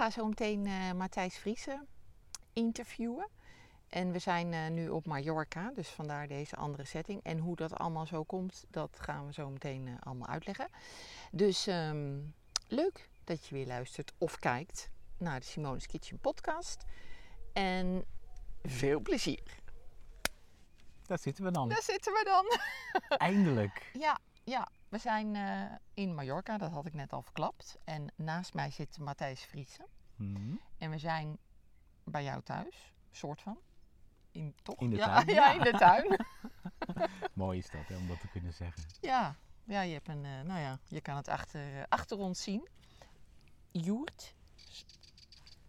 ga zo meteen eh, Matthijs Vriezen interviewen. En we zijn eh, nu op Mallorca, dus vandaar deze andere setting. En hoe dat allemaal zo komt, dat gaan we zo meteen eh, allemaal uitleggen. Dus ehm, leuk dat je weer luistert of kijkt naar de Simone's Kitchen podcast. En veel plezier. Daar zitten we dan. Daar zitten we dan. Eindelijk. Ja, ja. We zijn eh, in Mallorca, dat had ik net al verklapt. En naast mij zit Matthijs Vriezen. Mhm. En we zijn bij jou thuis, soort van. In, toch? In de ja, tuin, Ja, ja. in de tuin. Mooi is dat, hè, om dat te kunnen zeggen. ja. ja, je hebt een, eh, nou ja, je kan het achter, eh, achter ons zien. Joert.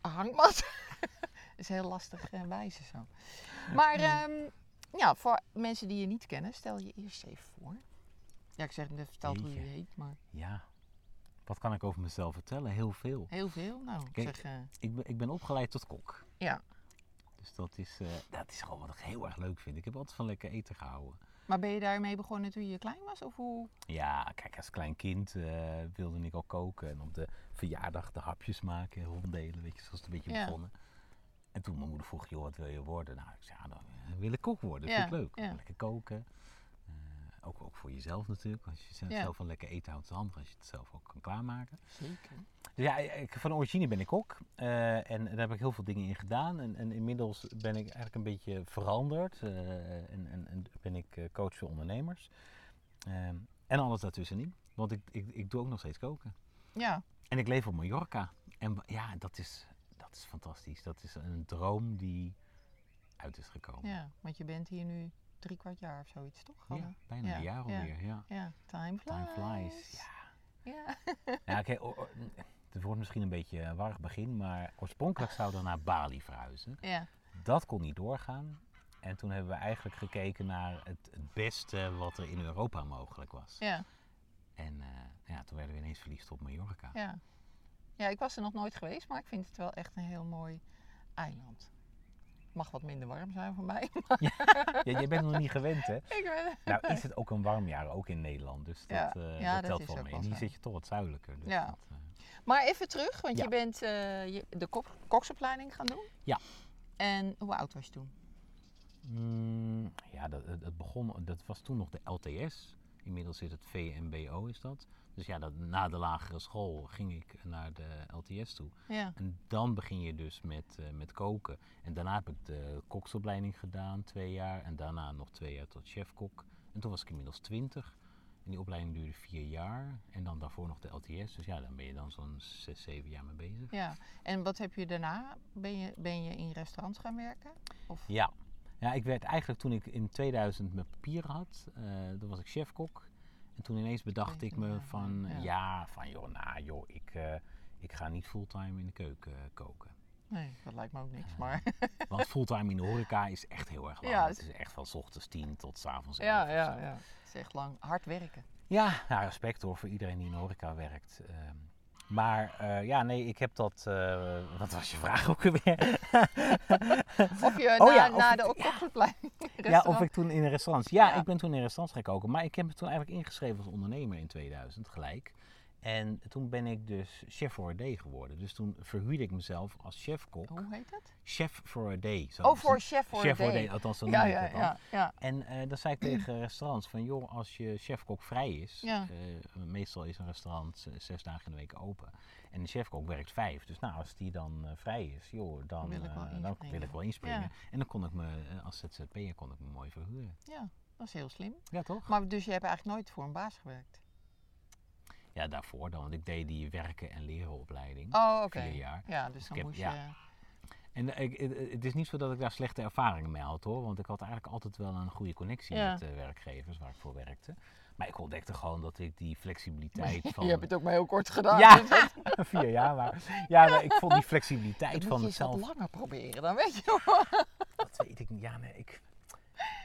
Hangmat. is heel lastig uh, wijzen zo. Maar ehm, ja, voor mensen die je niet kennen, stel je eerst even voor. Ja, ik zeg net verteld hoe je heet, maar Ja. Wat kan ik over mezelf vertellen? Heel veel. heel veel. Nou, ik Kijk, zeg, eh, Ik ben, ik ben opgeleid tot kok. ja. Dus dat is, eh, dat is gewoon wat ik heel erg leuk vind. Ik heb altijd van lekker eten gehouden. Maar ben je daarmee begonnen toen je klein was? Of hoe? Ja, kijk, als klein kind eh, wilde ik al koken. En op de verjaardag de hapjes maken, ronddelen, weet je, zo is het een beetje Ja. begonnen. En toen mijn moeder vroeg, joh, wat wil je worden? Nou, ik zei, ja, dan wil ik kok worden. Dat Ja, vind ik leuk. ja. Lekker koken. Ook, ook voor jezelf natuurlijk. Als je zelf, Ja. van lekker eten houdt, is handig als je het zelf ook kan klaarmaken. Zeker. Dus ja, ik, van origine ben ik kok. eh, en daar heb ik heel veel dingen in gedaan. En, en inmiddels ben ik eigenlijk een beetje veranderd. eh, en, en, en ben ik eh, coach voor ondernemers. En alles daartussenin. Want ik, ik, ik doe ook nog steeds koken. Ja, En ik leef op Mallorca. En ja, dat is, dat is fantastisch. Dat is een droom die uit is gekomen. ja, want je bent hier nu drie kwart jaar of zoiets, toch? Ja, bijna Ja, een jaar ja. alweer. Ja. Ja, time flies. Time flies. Ja. Ja. Oké, het wordt misschien een beetje een warrig begin, maar oorspronkelijk zouden we naar Bali verhuizen. Ja. Dat kon niet doorgaan. En toen hebben we eigenlijk gekeken naar het, het beste wat er in Europa mogelijk was. Ja. En eh, ja, toen werden we ineens verliefd op Mallorca. Ja. ja, ik was er nog nooit geweest, maar ik vind het wel echt een heel mooi eiland. Mag wat minder warm zijn voor mij. maar Ja, jij bent nog niet gewend, hè? ik ben... Nou is het ook een warm jaar, ook in Nederland. Dus dat, Ja. eh, Ja, dat dat telt wel mee. En hier zit je toch wat zuidelijker. Dus Ja. dat, eh, Maar even terug, want Ja. je bent eh, je, de kok, koksopleiding gaan doen. Ja. En hoe oud was je toen? Mm, ja, dat, het begon, dat was toen nog de LTS. Inmiddels zit het VMBO is dat. Dus ja, dat, na de lagere school ging ik naar de LTS toe. Ja. En dan begin je dus met, eh, met koken. En daarna heb ik de koksopleiding gedaan, twee jaar. En daarna nog twee jaar tot chefkok. En toen was ik inmiddels twintig. En die opleiding duurde vier jaar. En dan daarvoor nog de LTS. Dus ja, dan ben je dan zo'n zes, zeven jaar mee bezig. ja. En wat heb je daarna? Ben je, ben je in restaurants gaan werken? Of? Ja. Ja, ik werd eigenlijk toen ik in 2000 mijn papier had, eh toen was ik chefkok. En toen ineens bedacht ik me 20 jaar, van, ja. ja, van joh, nou joh, ik, eh, ik ga niet fulltime in de keuken eh, koken. Nee, dat lijkt me ook niks, maar... Want fulltime in de horeca is echt heel erg lang. Ja, het is echt van 's ochtends 10 tot 's avonds 11 ja, ja, ja. Het is echt lang. Hard werken. Ja, nou, respect hoor voor iedereen die in de horeca werkt. Ehm, maar eh, ja, nee, ik heb dat. eh, wat was je vraag ook weer? Of je Oh na, ja, de koksopleiding ja, of restaurant- ik toen in restaurants. Ja, Ja. ik ben toen in restaurants gaan koken. Maar ik heb me toen eigenlijk ingeschreven als ondernemer in 2000 gelijk. En toen ben ik dus chef for a day geworden. Dus toen verhuurde ik mezelf als chefkok. Hoe heet het? Chef for a day. Zo Oh, voor chef for chef a day. althans noem Ja, ja, dan. ja, ja. En eh, dan zei ik tegen restaurants van, joh, als je chefkok vrij is, Ja. eh, meestal is een restaurant eh, zes dagen in de week open. En de chefkok werkt vijf. Dus nou, als die dan vrij is, joh, dan, Wil ik wel dan inspringen. ik wel inspringen. Ja. En dan kon ik me, als ZZP'er, kon ik me mooi verhuren. Ja, dat is heel slim. Ja, toch? Maar dus je hebt eigenlijk nooit voor een baas gewerkt? Ja, daarvoor dan, want ik deed die werken en leren opleiding. Oh, oké. Vier jaar. Ja, dus dan heb- moest ja. je... En eh, ik, het- is niet zo dat ik daar slechte ervaringen mee had hoor. Want ik had eigenlijk altijd wel een goede connectie Ja. met de werkgevers waar ik voor werkte. Maar ik ontdekte gewoon dat ik die flexibiliteit van... Je hebt het ook maar heel kort gedaan. Ja, vier jaar maar. Ja, maar ik vond die flexibiliteit van moet je het langer proberen, dan weet je wel. Dat weet ik niet. Ja, nee, ik...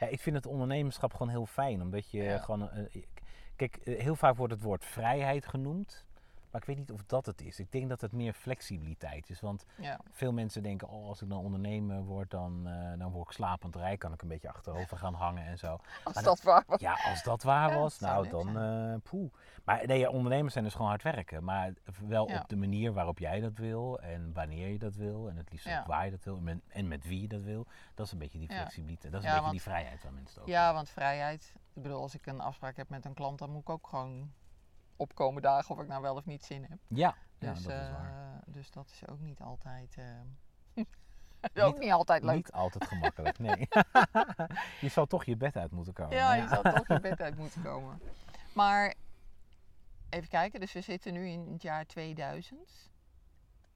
Ja, ik vind het ondernemerschap gewoon heel fijn. Omdat je Ja. gewoon... eh, kijk, eh, heel vaak wordt het woord vrijheid genoemd. Maar ik weet niet of dat het is. Ik denk dat het meer flexibiliteit is. Want Ja. veel mensen denken, oh, als ik dan ondernemer word, dan, eh, dan word ik slapend rijk. Kan ik een beetje achterover gaan hangen en zo. Als dat waar was. Ja, als dat waar Ja, was, nou dan eh poeh. Maar nee, ja, ondernemers zijn dus gewoon hard werken. Maar wel Ja. op de manier waarop jij dat wil en wanneer je dat wil. En het liefst ook waar je dat wil en met, en met wie je dat wil. Dat is een beetje die flexibiliteit. Dat is een beetje want- die vrijheid waar mensen het over Ja, want vrijheid. Ik bedoel, als ik een afspraak heb met een klant, dan moet ik ook gewoon opkomen dagen of ik nou wel of niet zin heb. Ja, ja Dus, dat is eh, waar. dus dat is ook niet altijd. eh, ook niet altijd leuk. Niet altijd gemakkelijk, nee. je zal toch je bed uit moeten komen. Ja, je zou toch je bed uit moeten komen. Maar even kijken, dus we zitten nu in het jaar 2000.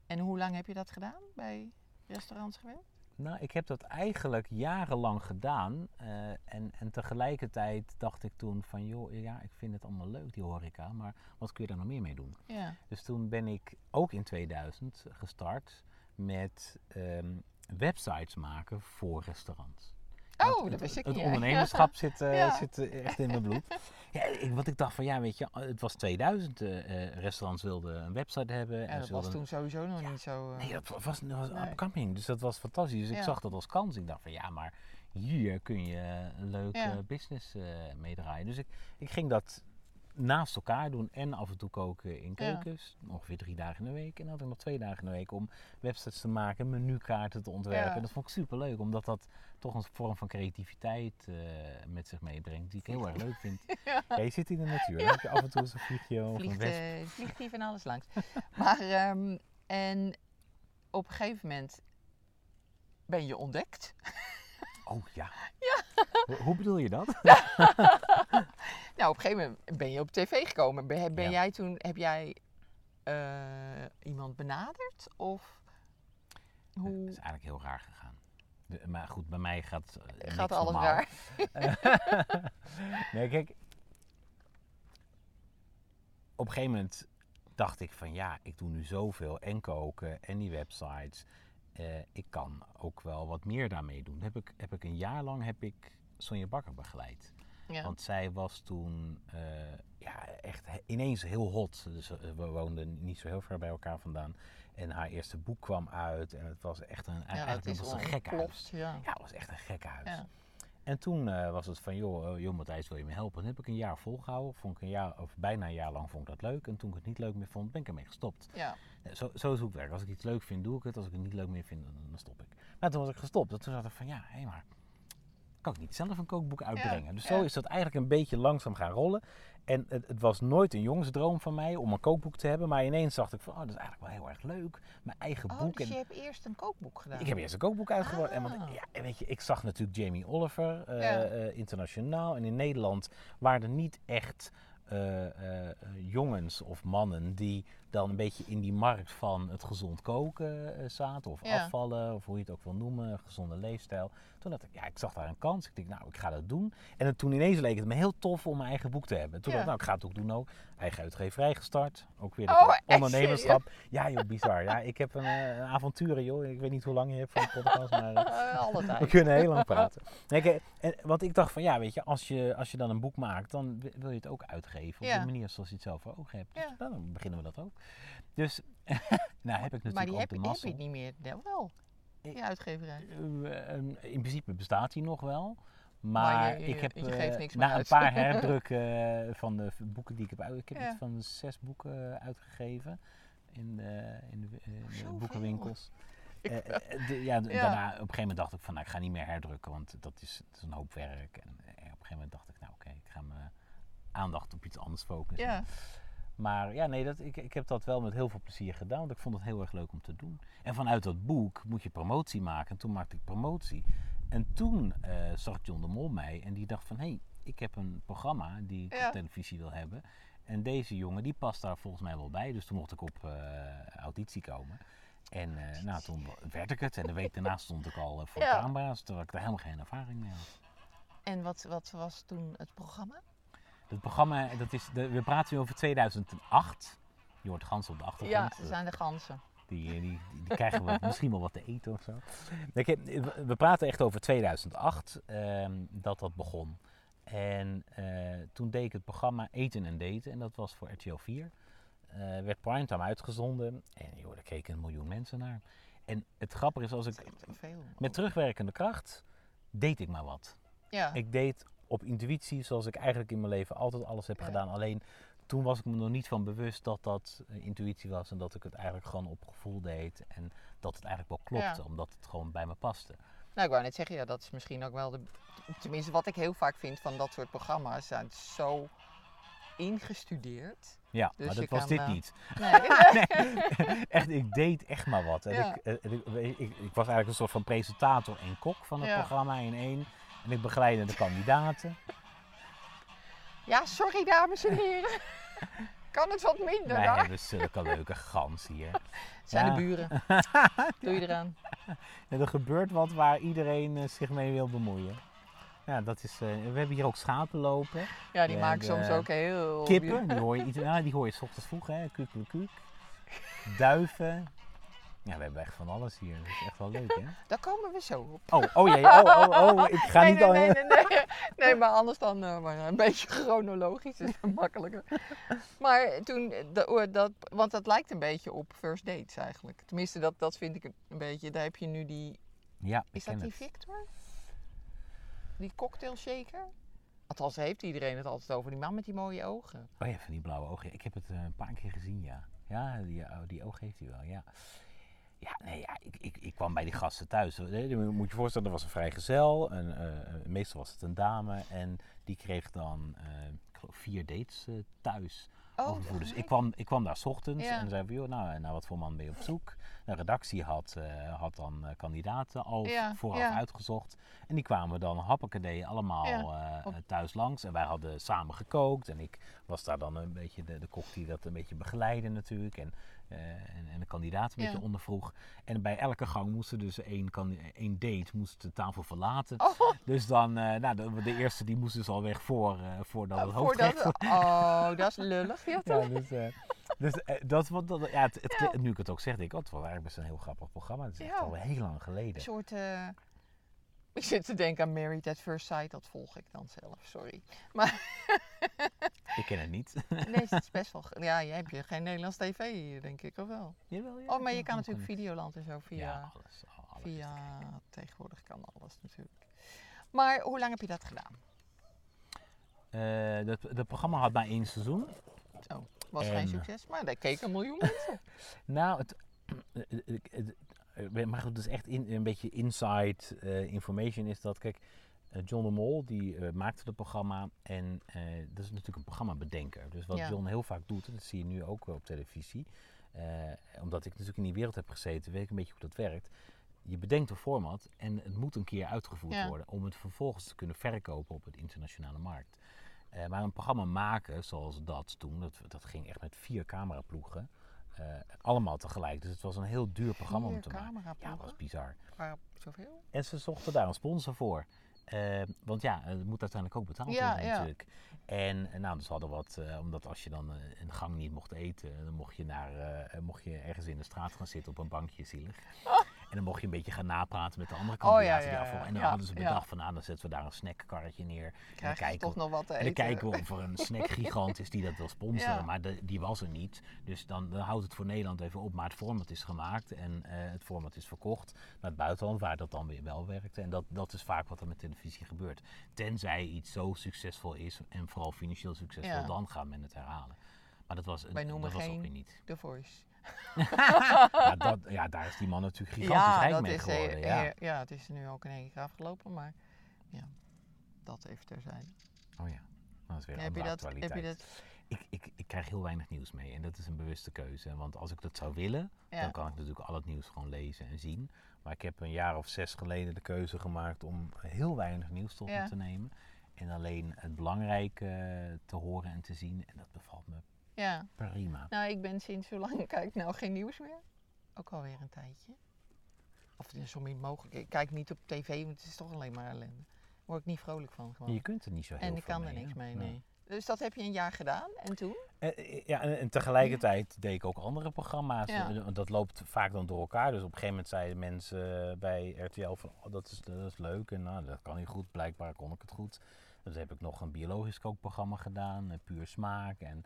En hoe lang heb je dat gedaan bij restaurants gewerkt? Nou, ik heb dat eigenlijk jarenlang gedaan. eh, en, en tegelijkertijd dacht ik toen van, joh, ja, ik vind het allemaal leuk, die horeca. Maar wat kun je daar nog meer mee doen? Ja. Dus toen ben ik ook in 2000 gestart met ehm, websites maken voor restaurants. Oh, Want dat wist ik het niet. ondernemerschap zit, eh, Ja. zit eh, echt in mijn bloed. Ja, ik, wat ik dacht van, ja, weet je, het was 2000. eh, restaurants wilden een website hebben. Ja, en dat was toen sowieso nog Ja. niet zo. Nee, dat was, dat was Nee. upcoming. Dus dat was fantastisch. Dus ik zag dat als kans. Ik dacht van ja, maar hier kun je een leuke Ja. business eh meedraaien. Dus ik, ik ging dat naast elkaar doen en af en toe koken in Ja. keukens. Ongeveer drie dagen in de week. En dan had ik nog twee dagen in de week om websites te maken, menukaarten te ontwerpen. Ja. Dat vond ik super leuk, omdat dat toch een vorm van creativiteit eh, met zich meebrengt. Die ik heel erg leuk vind. Ja. Ja, je zit in de natuur. Dan heb je af en toe eens een vliegje of een wesp. eh, vliegt hier van alles langs. maar ehm, en op een gegeven moment ben je ontdekt. Oh ja. Hoe, hoe bedoel je dat? Nou, op een gegeven moment ben je op tv gekomen. Ben, ben Ja. jij toen, heb jij eh, iemand benaderd? Of Het hoe is eigenlijk heel raar gegaan. De- maar goed, bij mij gaat, eh, gaat alles normaal. raar? nee, kijk. Op een gegeven moment dacht ik van ja, ik doe nu zoveel en koken en die websites. Eh, ik kan ook wel wat meer daarmee doen. Heb ik, heb ik een jaar lang heb ik Sonja Bakker begeleid. Ja. Want zij was toen eh, ja, echt ineens heel hot. Dus eh, we woonden niet zo heel ver bij elkaar vandaan. En haar eerste boek kwam uit. En het was echt een, ja, is was een gek huis. Ja. Ja, het was echt een gek huis. Ja. En toen eh, was het van, joh, joh Matthijs, wil je me helpen? Dat heb ik een jaar volgehouden. Vond ik een jaar, of bijna een jaar lang vond ik dat leuk. En toen ik het niet leuk meer vond, ben ik ermee gestopt. Ja. Zo, zo is ik werk. Als ik iets leuk vind, doe ik het. Als ik het niet leuk meer vind, dan, dan stop ik. Maar toen was ik gestopt. En toen dacht ik van, ja, hé maar, kan ik niet zelf een kookboek uitbrengen? dus zo ja. is dat eigenlijk een beetje langzaam gaan rollen. En het, het was nooit een jongensdroom van mij om een kookboek te hebben. Maar ineens dacht ik van, oh, dat is eigenlijk wel heel erg leuk. Mijn eigen Oh, boek. dus en je hebt eerst een kookboek gedaan? ik heb eerst een kookboek uitgebracht. En want, Ah. ja, weet je, ik zag natuurlijk Jamie Oliver eh, Ja. eh, internationaal. En in Nederland waren er niet echt eh, jongens of mannen die dan een beetje in die markt van het gezond koken eh, zaten. Of Ja. afvallen, of hoe je het ook wil noemen, gezonde leefstijl. Toen dacht ik, ja, ik zag daar een kans. Ik dacht, nou, ik ga dat doen. En toen ineens leek het me heel tof om mijn eigen boek te hebben. Toen Ja. dacht ik, nou, ik ga het ook doen ook. Eigen uitgeverij gestart. Ook weer Oh, echt ondernemerschap. Ja, joh, bizar. Ja, ik heb een, eh, een avonturen, joh. Ik weet niet hoe lang je hebt van de podcast, maar... eh, we kunnen heel lang praten. Nee, en, want ik dacht van ja, weet je, als je, als je dan een boek maakt, dan wi- wil je het ook uitgeven. Op Ja. de manier zoals je het zelf voor ogen hebt. Dus dan beginnen we dat ook. Dus, nou heb ik natuurlijk Maar die ook heb, de heb je niet meer. Wel. Die uitgeverij. Eh, eh, in principe bestaat die nog wel. Maar Maar, je- je- ik heb je eh, na een paar herdrukken eh, van de boeken die ik heb uit... Ik heb Ja. iets van zes boeken uitgegeven in de, in de, in de Zoveel. boekenwinkels. De- ja. Daarna op een gegeven moment dacht ik van nou, ik ga niet meer herdrukken, want dat is, dat is een hoop werk. En op een gegeven moment dacht ik nou oké, ik ga mijn aandacht op iets anders focussen. Ja. Maar ja, nee, dat, ik, ik heb dat wel met heel veel plezier gedaan, want ik vond het heel erg leuk om te doen. En vanuit dat boek moet je promotie maken. En toen maakte ik promotie. En toen eh, zag John de Mol mij en die dacht van... hé, hey, ik heb een programma die ik Ja. op televisie wil hebben. En deze jongen, die past daar volgens mij wel bij. Dus toen mocht ik op eh, auditie komen. En eh, nou, toen werd ik het. En de week daarna stond ik al voor Ja. camera's, terwijl ik daar helemaal geen ervaring mee had. En wat, wat was toen het programma? Het programma, dat is de, we praten nu over 2008. Je hoort ganzen op de achtergrond. Ja, ze zijn de ganzen. Die, die, die, die krijgen we misschien wel wat te eten of zo. Kijk, we- praten echt over 2008 ehm, dat dat begon. En eh, toen deed ik het programma Eten en Daten. En dat was voor RTL 4. eh, werd primetime uitgezonden. En joh, daar keken een miljoen mensen naar. En het grappige is, als ik met terugwerkende kracht, deed ik maar wat. Ja. Ik deed op intuïtie, zoals ik eigenlijk in mijn leven altijd alles heb Ja. gedaan. Alleen toen was ik me nog niet van bewust dat dat eh, intuïtie was. En dat ik het eigenlijk gewoon op gevoel deed. En dat het eigenlijk wel klopte, Ja. omdat het gewoon bij me paste. Nou, ik wou net zeggen, ja, dat is misschien ook wel de. Tenminste, wat ik heel vaak vind van dat soort programma's, zijn zo ingestudeerd. Ja, Dus maar dat was dit eh, niet. Nee. Echt, ik deed echt maar wat. En Ja. ik, eh, ik, ik, ik- ik was eigenlijk een soort van presentator en kok van het Ja. programma in één. En ik begeleidde de kandidaten. ja, sorry dames en heren. kan het wat minder Wij hebben zulke leuke gans hier. Zijn Ja. de buren. Doe je eraan. En er gebeurt wat waar iedereen eh, zich mee wil bemoeien. Ja, dat is, eh, we hebben hier ook schapen lopen. Ja, die maken soms hebben ook heel... Kippen, die hoor je, iets, ja, die hoor je 's ochtends vroeg, hè. Duiven. Ja, we hebben echt van alles hier. Dat is echt wel leuk, hè? Daar komen we zo op. Oh, oh jee, oh, oh, oh, ik ga nee, niet nee, al... nee, nee, nee. Nee, maar anders dan eh, maar een beetje chronologisch is het makkelijker. Maar toen, eh, dat, oh, dat, want dat lijkt een beetje op first dates eigenlijk. Tenminste, dat, dat vind ik een beetje. Daar heb je nu die, Ja, is dat die het. Victor? Die cocktail shaker? Althans heeft iedereen het altijd over, die man met die mooie ogen. Oh ja, van die blauwe ogen. Ik heb het eh, een paar keer gezien, ja. Ja, die, oh, die oog heeft hij wel, ja. Ja, nee, ja, ik, ik, ik kwam bij die gasten thuis. Je moet je voorstellen, er was een vrijgezel. En, eh, eh, meestal was het een dame. En die kreeg dan, eh, ik geloof, vier dates eh, thuis. overvoer. Dus ik kwam, ik kwam daar 's ochtends Ja. en zei van, joh, nou, naar wat voor man ben je op zoek? De redactie had, had dan kandidaten al Ja, vooraf ja. uitgezocht. En die kwamen dan happakadee allemaal thuis langs. En wij hadden samen gekookt. En ik was daar dan een beetje de, de kok die dat een beetje begeleidde natuurlijk. En, en, en de kandidaat een Ja. beetje ondervroeg. En bij elke gang moesten dus één, kan, één date moest de tafel verlaten. Oh, Dus dan, eh, nou, de, de eerste die moest dus al weg voor, eh, voordat het voordat, hoofdrecht oh, dat is lullig. Ja, dus, eh, dus eh, dat, wat, dat, ja, het, het, Ja. nu ik het ook zeg, denk ik, oh, het was eigenlijk best een heel grappig programma. Het is echt al heel lang Een geleden. soort. eh, ik zit te denken aan Married at First Sight, dat volg ik dan zelf, sorry. Maar Ik ken het niet. nee, het is best wel. Ja, je hebt je geen Nederlands tv hier, denk ik, of wel? Jawel, ja, Oh, maar je kan natuurlijk Videoland en zo via. Ja, alles. al- alles via tegenwoordig kan alles natuurlijk. Maar hoe lang heb je dat gedaan? Eh, dat, dat programma had maar één seizoen. Zo, was En- geen succes, maar daar keken een miljoen mensen. Nou, het, eh, maar goed, dus echt in, een beetje inside eh, information is dat, kijk, eh, John de Mol die maakte het programma en dat is natuurlijk een programmabedenker. Dus wat Ja. John heel vaak doet, en dat zie je nu ook op televisie, omdat ik natuurlijk in die wereld heb gezeten, weet ik een beetje hoe dat werkt. Je bedenkt een format en het moet een keer uitgevoerd Ja. worden om het vervolgens te kunnen verkopen op het internationale markt. Maar een programma maken zoals dat toen, dat, dat ging echt met vier cameraploegen. Eh, allemaal tegelijk. Dus het was een heel duur programma om te maken. Ja, dat was bizar. Waar zoveel? En ze zochten daar een sponsor voor. Eh, want ja, het moet uiteindelijk ook betaald Ja, worden ja. natuurlijk. En eh, nou, dus hadden wat, eh, omdat als je dan eh, een gang niet mocht eten, dan mocht je, naar, eh, mocht je ergens in de straat gaan zitten op een bankje zielig. En dan mocht je een beetje gaan napraten met de andere Oh, ja, kandidaten die ja, afval. ja. En dan hadden ze bedacht van, nou, dan zetten we daar een snackkarretje neer. En dan kijken toch nog wat te en dan kijken we of er een snackgigant is die dat wil sponsoren. Maar de- die was er niet. Dus dan, dan houdt het voor Nederland even op. Maar het format is gemaakt en eh, het format is verkocht naar het buitenland, waar dat dan weer wel werkte. En dat, dat is vaak wat er met televisie gebeurt. Tenzij iets zo succesvol is en vooral financieel succesvol, dan gaat men het herhalen. Maar dat was, Wij noemen dat was ook weer niet. The Voice. Ja, dat, ja, daar is die man natuurlijk gigantisch rijk mee is, geworden. eh, ja. ja, het is nu ook in één keer afgelopen, maar ja, dat even terzijde. Oh ja, dat is weer een andere dat, heb je dat? Ik, ik, ik krijg heel weinig nieuws mee en dat is een bewuste keuze. Want als ik dat zou willen, Ja. dan kan ik natuurlijk al het nieuws gewoon lezen en zien. Maar ik heb een jaar of zes geleden de keuze gemaakt om heel weinig nieuws tot me te nemen. En alleen het belangrijke te horen en te zien. En dat bevalt me Ja, prima. nou ik ben sinds zo lang, kijk nou geen nieuws meer. Ook alweer een tijdje. Of het is zo min mogelijk. Ik kijk niet op tv, want het is toch alleen maar ellende. Daar word ik niet vrolijk van gewoon. Je kunt er niet zo heel En ik veel kan er mee, niks mee, nee. Dus dat heb je een jaar gedaan en toen? Eh, eh, Ja, en, en tegelijkertijd deed ik ook andere programma's. Ja. Eh, dat loopt vaak dan door elkaar. Dus op een gegeven moment zeiden mensen bij RTL van oh, dat, is, dat is leuk en nou, dat kan niet goed. Blijkbaar kon ik het goed. Dus heb ik nog een biologisch kookprogramma gedaan, Puur Smaak en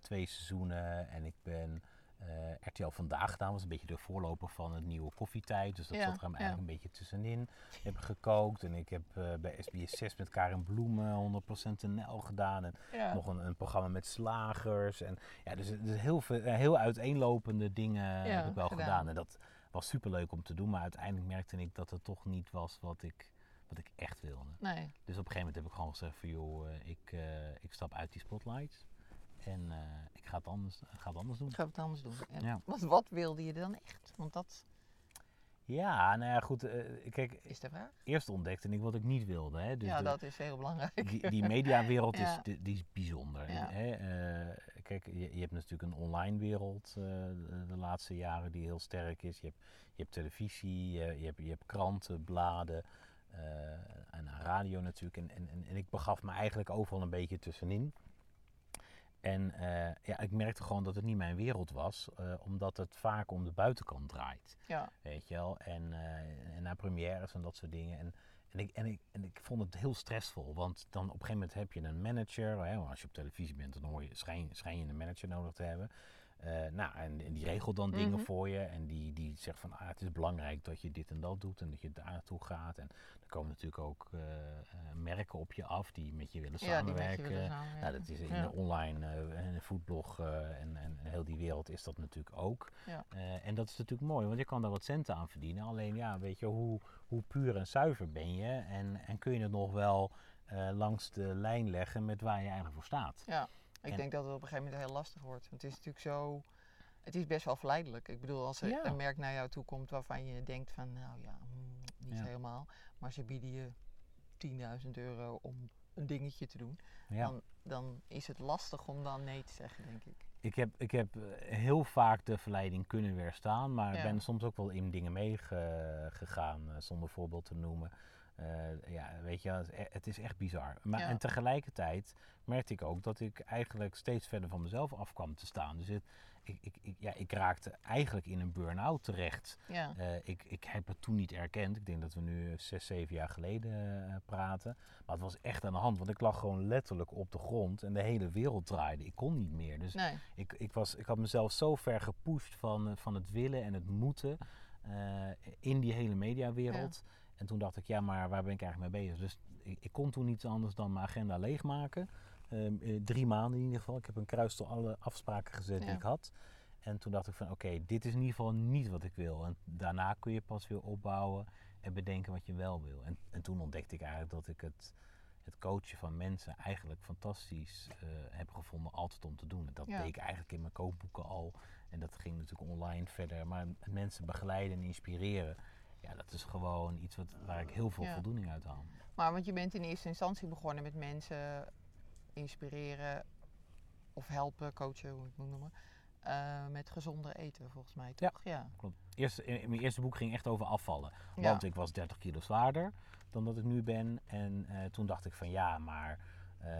twee seizoenen. En ik ben eh, RTL Vandaag gedaan, was een beetje de voorloper van het nieuwe koffietijd. Dus dat Ja, zat er hem ja. eigenlijk een beetje tussenin. Ik heb gekookt en ik heb eh, bij SBS 6 met Karin Bloemen 100% NL gedaan. En Ja. nog een, een programma met slagers. En ja, dus, dus heel, veel, eh, heel uiteenlopende dingen heb ik wel gedaan. gedaan. En dat was superleuk om te doen, maar uiteindelijk merkte ik dat het toch niet was wat ik, wat ik echt wilde. Nee. Dus op een gegeven moment heb ik gewoon gezegd van joh, ik, ik stap uit die spotlight. En eh, ik ga het anders, ga het anders doen. Ik ga het anders doen. En Ja. wat, wat wilde je dan echt? Want dat Ja, nou ja, goed. eh, kijk, is de vraag. eerst ontdekte ik wat ik niet wilde. Hè. Dus ja, de- dat is heel belangrijk. die, die mediawereld Ja. is, die, die is bijzonder. Ja. Hè? Eh, kijk, je, je hebt natuurlijk een online wereld eh, de, de laatste jaren die heel sterk is. Je hebt, je hebt televisie, je, je hebt, je hebt kranten, bladen eh, en radio natuurlijk. En, en, en, en ik begaf me eigenlijk overal een beetje tussenin. En eh, ja, ik merkte gewoon dat het niet mijn wereld was, eh, omdat het vaak om de buitenkant draait. Ja, Weet je wel, en, eh, en naar premières en dat soort dingen. En, en, ik, en, ik, en ik vond het heel stressvol, want dan op een gegeven moment heb je een manager. Hè, als je op televisie bent, dan hoor je, schijn, schijn je een manager nodig te hebben. Nou, en, en die regelt dan dingen Mhm. voor je. En die, die zegt van, ah, het is belangrijk dat je dit en dat doet en dat je daar naartoe gaat. En komen natuurlijk ook eh, eh, merken op je af die met je willen ja je samenwerken. willen samenwerken. Nou, dat is in Ja. de online eh, en de foodblog eh, en, en heel die wereld is dat natuurlijk ook. Ja. Eh, en dat is natuurlijk mooi, want je kan daar wat centen aan verdienen. Alleen ja, weet je, hoe, hoe puur en zuiver ben je? En, en kun je het nog wel eh, langs de lijn leggen met waar je eigenlijk voor staat? Ja, ik En- denk dat het op een gegeven moment heel lastig wordt. Want het is natuurlijk zo... Het is best wel verleidelijk. Ik bedoel, als er Ja. een merk naar jou toe komt waarvan je denkt van... Nou ja, hmm, niet Ja. helemaal. Maar ze bieden je 10.000 euro om een dingetje te doen. Ja. Dan, dan is het lastig om dan nee te zeggen, denk ik. Ik heb, ik heb eh, heel vaak de verleiding kunnen weerstaan, maar ik Ja. ben soms ook wel in dingen meegegaan, eh, zonder voorbeeld te noemen. Eh, ja, weet je, het is het is echt bizar. Maar, Ja. En tegelijkertijd merkte ik ook dat ik eigenlijk steeds verder van mezelf af kwam te staan. Dus het, ik, ik, ik, ja, ik raakte eigenlijk in een burn-out terecht. Ja, Eh, ik, ik heb het toen niet erkend. Ik denk dat we nu zes, zeven jaar geleden eh, praten. Maar het was echt aan de hand, want ik lag gewoon letterlijk op de grond en de hele wereld draaide. Ik kon niet meer. Dus nee. ik, ik, was, ik had mezelf zo ver gepusht van, eh, van het willen en het moeten in die hele mediawereld. En toen dacht ik, ja, maar waar ben ik eigenlijk mee bezig? Dus ik, ik kon toen niets anders dan mijn agenda leegmaken. Ehm, eh, drie maanden in ieder geval. Ik heb een kruis door alle afspraken gezet die ik had. En toen dacht ik van, oké, dit is in ieder geval niet wat ik wil. En daarna kun je pas weer opbouwen en bedenken wat je wel wil. En, en toen ontdekte ik eigenlijk dat ik het, het coachen van mensen eigenlijk fantastisch eh, heb gevonden altijd om te doen. En dat Ja. deed ik eigenlijk in mijn kookboeken al. En dat ging natuurlijk online verder. Maar mensen begeleiden en inspireren, ja, dat is gewoon iets wat, waar ik heel veel Ja. voldoening uit haal. Maar want je bent in eerste instantie begonnen met mensen inspireren of helpen, coachen, hoe ik het moet noemen. eh, met gezonder eten, volgens mij, Ja. toch? Ja. Klopt. Eerst, in mijn eerste boek ging echt over afvallen. Ja. Want ik was 30 kilo zwaarder dan dat ik nu ben. En eh, toen dacht ik van ja, maar eh,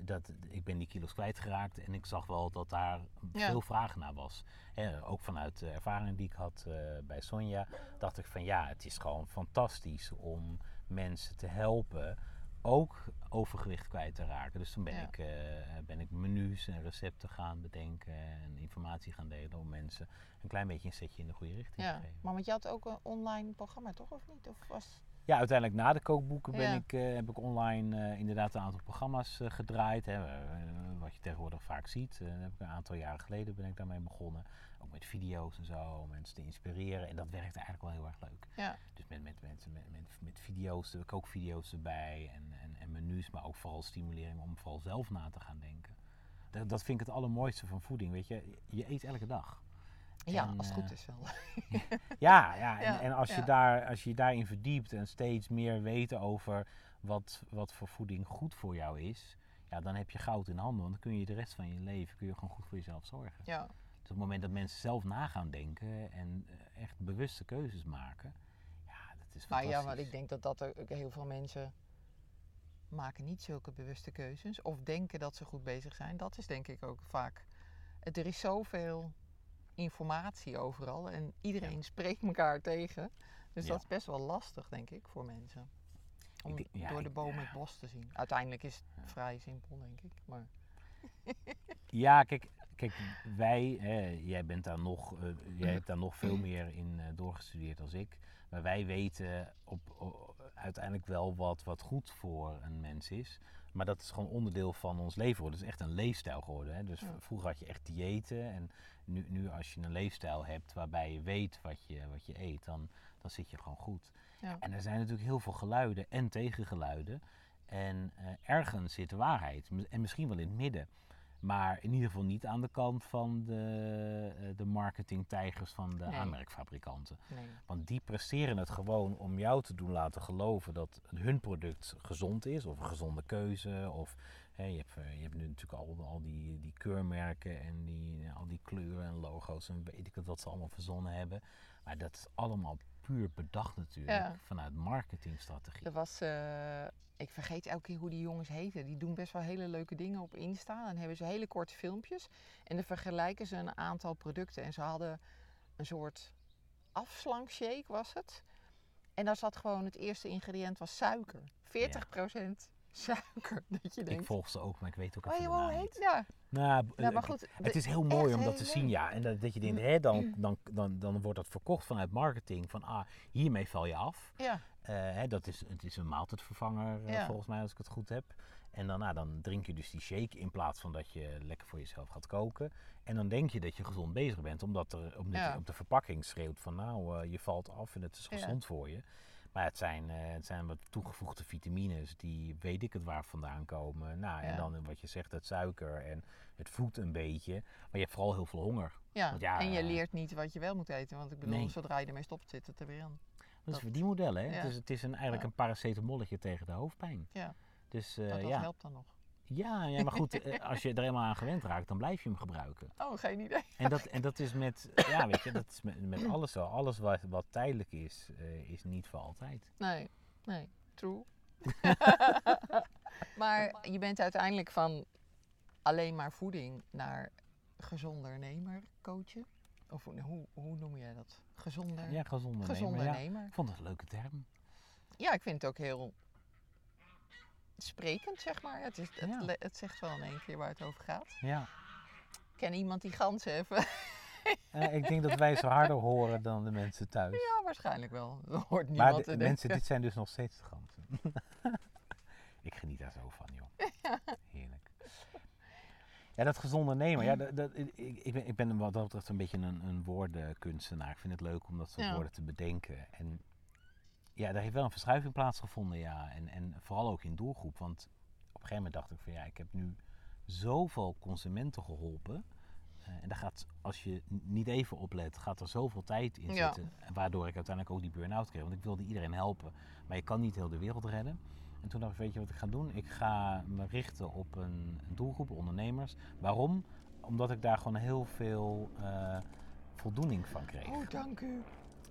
dat, ik ben die kilo's kwijtgeraakt. En ik zag wel dat daar Ja. veel vraag naar was. Hè, ook vanuit de ervaring die ik had eh, bij Sonja. Dacht ik van ja, het is gewoon fantastisch om mensen te helpen. Ook overgewicht kwijt te raken. Dus toen ben, Ja. ik, eh, ben ik menus en recepten gaan bedenken. En informatie gaan delen om mensen een klein beetje een setje in de goede richting ja. te geven. Maar want je had ook een online programma, toch? Of niet? Of was... Ja, uiteindelijk na de kookboeken ben Ja. ik, eh, heb ik online eh, inderdaad een aantal programma's gedraaid. Hè, wat je tegenwoordig vaak ziet. Heb ik een aantal jaren geleden ben ik daarmee begonnen. Ook met video's en zo, om mensen te inspireren. En dat werkte eigenlijk wel heel erg leuk. Ja. Dus met, met, met, met, met, met video's, eh, kookvideo's erbij en, en, en menus. Maar ook vooral stimulering om vooral zelf na te gaan denken. Dat, dat vind ik het allermooiste van voeding, weet je. Je eet elke dag. Ja, En, als het eh, goed is wel. Ja, ja, en, Ja, en als, je daar, als je je daarin verdiept en steeds meer weet over wat, wat voor voeding goed voor jou is, ja, dan heb je goud in handen. Want dan kun je de rest van je leven kun je gewoon goed voor jezelf zorgen. Ja. Op het moment dat mensen zelf na gaan denken en eh, echt bewuste keuzes maken, ja, dat is Maar ja, maar ik denk dat, dat er ook heel veel mensen maken niet zulke bewuste keuzes. Of denken dat ze goed bezig zijn. Dat is denk ik ook vaak. Het- Er is zoveel informatie overal. En iedereen spreekt elkaar tegen. Dus Ja. dat is best wel lastig, denk ik, voor mensen. Om denk- ja, door de ja. het bos te zien. Uiteindelijk is het vrij simpel, denk ik. Maar Ja, kijk, kijk wij, hè, jij, bent daar nog, eh, jij hebt daar nog veel meer in eh, doorgestudeerd als ik. Maar wij weten op, uiteindelijk wel wat, wat goed voor een mens is. Maar dat is gewoon onderdeel van ons leven geworden. Het is echt een leefstijl geworden. Hè? Dus Ja. vroeger had je echt diëten. En nu, nu als je een leefstijl hebt waarbij je weet wat je, wat je eet, dan, dan zit je gewoon goed. Ja. En er zijn natuurlijk heel veel geluiden en tegengeluiden. En eh, ergens zit de waarheid. En misschien wel in het midden. Maar in ieder geval niet aan de kant van de, eh, de marketingtijgers van de Nee. aanmerkfabrikanten. nee. Want die presteren het gewoon om jou te doen laten geloven dat hun product gezond is, of een gezonde keuze. Of hè, je, hebt, eh, je hebt nu natuurlijk al, al die, die keurmerken en die, al die kleuren en logo's en weet ik het wat ze allemaal verzonnen hebben. Maar dat is allemaal puur bedacht natuurlijk Ja. vanuit marketingstrategie. Er was, eh, ik vergeet elke keer hoe die jongens heten. Die doen best wel hele leuke dingen op Insta. Dan hebben ze hele korte filmpjes. En dan vergelijken ze een aantal producten. En ze hadden een soort afslankshake was het. En daar zat gewoon het eerste ingrediënt was suiker. 40% suiker. Dat je denkt, Ik volg ze ook, maar ik weet ook oh, even hoe naam heet ja. Nou, ja, eh, maar goed. Het is heel mooi om dat te zien, ja. En dat, dat je denkt, hè, dan, dan, dan, dan wordt dat verkocht vanuit marketing. Van, ah, hiermee val je af. Ja, Eh, hè, dat is, het is een maaltijdvervanger, eh, volgens mij, als ik het goed heb. En dan, nou, dan drink je dus die shake in plaats van dat je lekker voor jezelf gaat koken. En dan denk je dat je gezond bezig bent, omdat er omdat Ja. je op de verpakking schreeuwt van, nou, je valt af en het is gezond voor je. Maar het zijn, eh, het zijn wat toegevoegde vitamines die weet ik het waar vandaan komen. Nou, en Ja. dan wat je zegt, het suiker en het voedt een beetje. Maar je hebt vooral heel veel honger. ja. Want ja, en je eh, leert niet wat je wel moet eten. Want ik bedoel, Nee. zodra je ermee stopt, zit het er weer aan. Dat is Dat- die modellen, hè? ja. Dus het is een, eigenlijk een paracetamolletje tegen de hoofdpijn. Ja. Dus eh, Dat, dat helpt dan nog. Ja, ja, maar goed, eh, als je er helemaal aan gewend raakt, dan blijf je hem gebruiken. Oh, geen idee. En dat, en dat is met, ja, weet je, dat is met, met alles zo. Alles wat, wat tijdelijk is, eh, is niet voor altijd. Nee, nee, true. maar je bent uiteindelijk van alleen maar voeding naar gezondernemer coachen. Of hoe, hoe, noem jij dat? Gezonder, Ja, gezonde gezondernemer. Ja, ik vond het een leuke term. Ja, ik vind het ook heel sprekend, zeg maar. Het, is, het, Ja. het zegt wel in één keer waar het over gaat. Ja. Ken iemand die ganzen heeft? Eh, ik denk dat wij zo harder horen dan de mensen thuis. ja, waarschijnlijk wel. Er hoort maar niemand de- te denken. mensen, dit zijn dus nog steeds de ganzen. ik geniet daar zo van, joh. Heerlijk. Ja, dat gezonde nemen. Ja, dat, dat, ik, ik ben, ik ben wat dat betreft een beetje een, een woordenkunstenaar. Ik vind het leuk om dat soort Ja. woorden te bedenken. En ja, daar heeft wel een verschuiving plaatsgevonden, ja. En, en vooral ook in doelgroep. Want op een gegeven moment dacht ik van ja, ik heb nu zoveel consumenten geholpen. Eh, en daar gaat, als je niet even oplet, gaat er zoveel tijd in Ja. zitten. Waardoor ik uiteindelijk ook die burn-out kreeg. Want ik wilde iedereen helpen. Maar je kan niet heel de wereld redden. En toen dacht ik, weet je wat ik ga doen? Ik ga me richten op een, een doelgroep, ondernemers. Waarom? Omdat ik daar gewoon heel veel eh, voldoening van kreeg. Oh, dank u.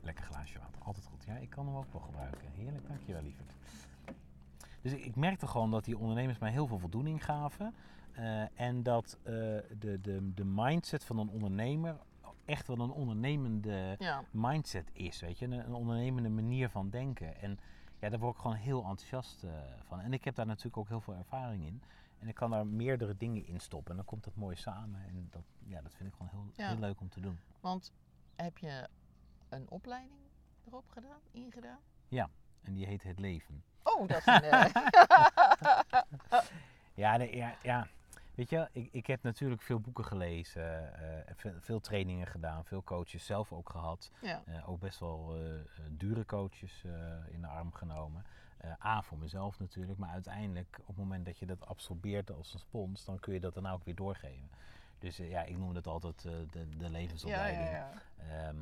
Lekker glaasje water, altijd goed. Ja, ik kan hem ook wel gebruiken. Heerlijk, dankjewel lieverd. Dus ik, ik merkte gewoon dat die ondernemers mij heel veel voldoening gaven. Eh, en dat eh, de, de, de mindset van een ondernemer echt wel een ondernemende Ja, mindset is. Weet je? Een, een ondernemende manier van denken. En ja, daar word ik gewoon heel enthousiast eh, van. En ik heb daar natuurlijk ook heel veel ervaring in. En ik kan daar meerdere dingen in stoppen. En dan komt dat mooi samen. En dat, ja, dat vind ik gewoon heel, Ja. heel leuk om te doen. want heb je een opleiding erop gedaan, ingedaan? En die heet Het Leven. Oh, dat is een... eh, Ja, ja, ja. weet je, ik, ik heb natuurlijk veel boeken gelezen, eh, veel, veel trainingen gedaan, veel coaches zelf ook gehad. ja. Eh, ook best wel eh, eh, dure coaches eh, in de arm genomen. Eh, A, voor mezelf natuurlijk, maar uiteindelijk op het moment dat je dat absorbeert als een spons, dan kun je dat daarna ook weer doorgeven. Dus eh, ja, ik noem het altijd eh, de, de Ja, levensopleiding. ja, ja. Ehm,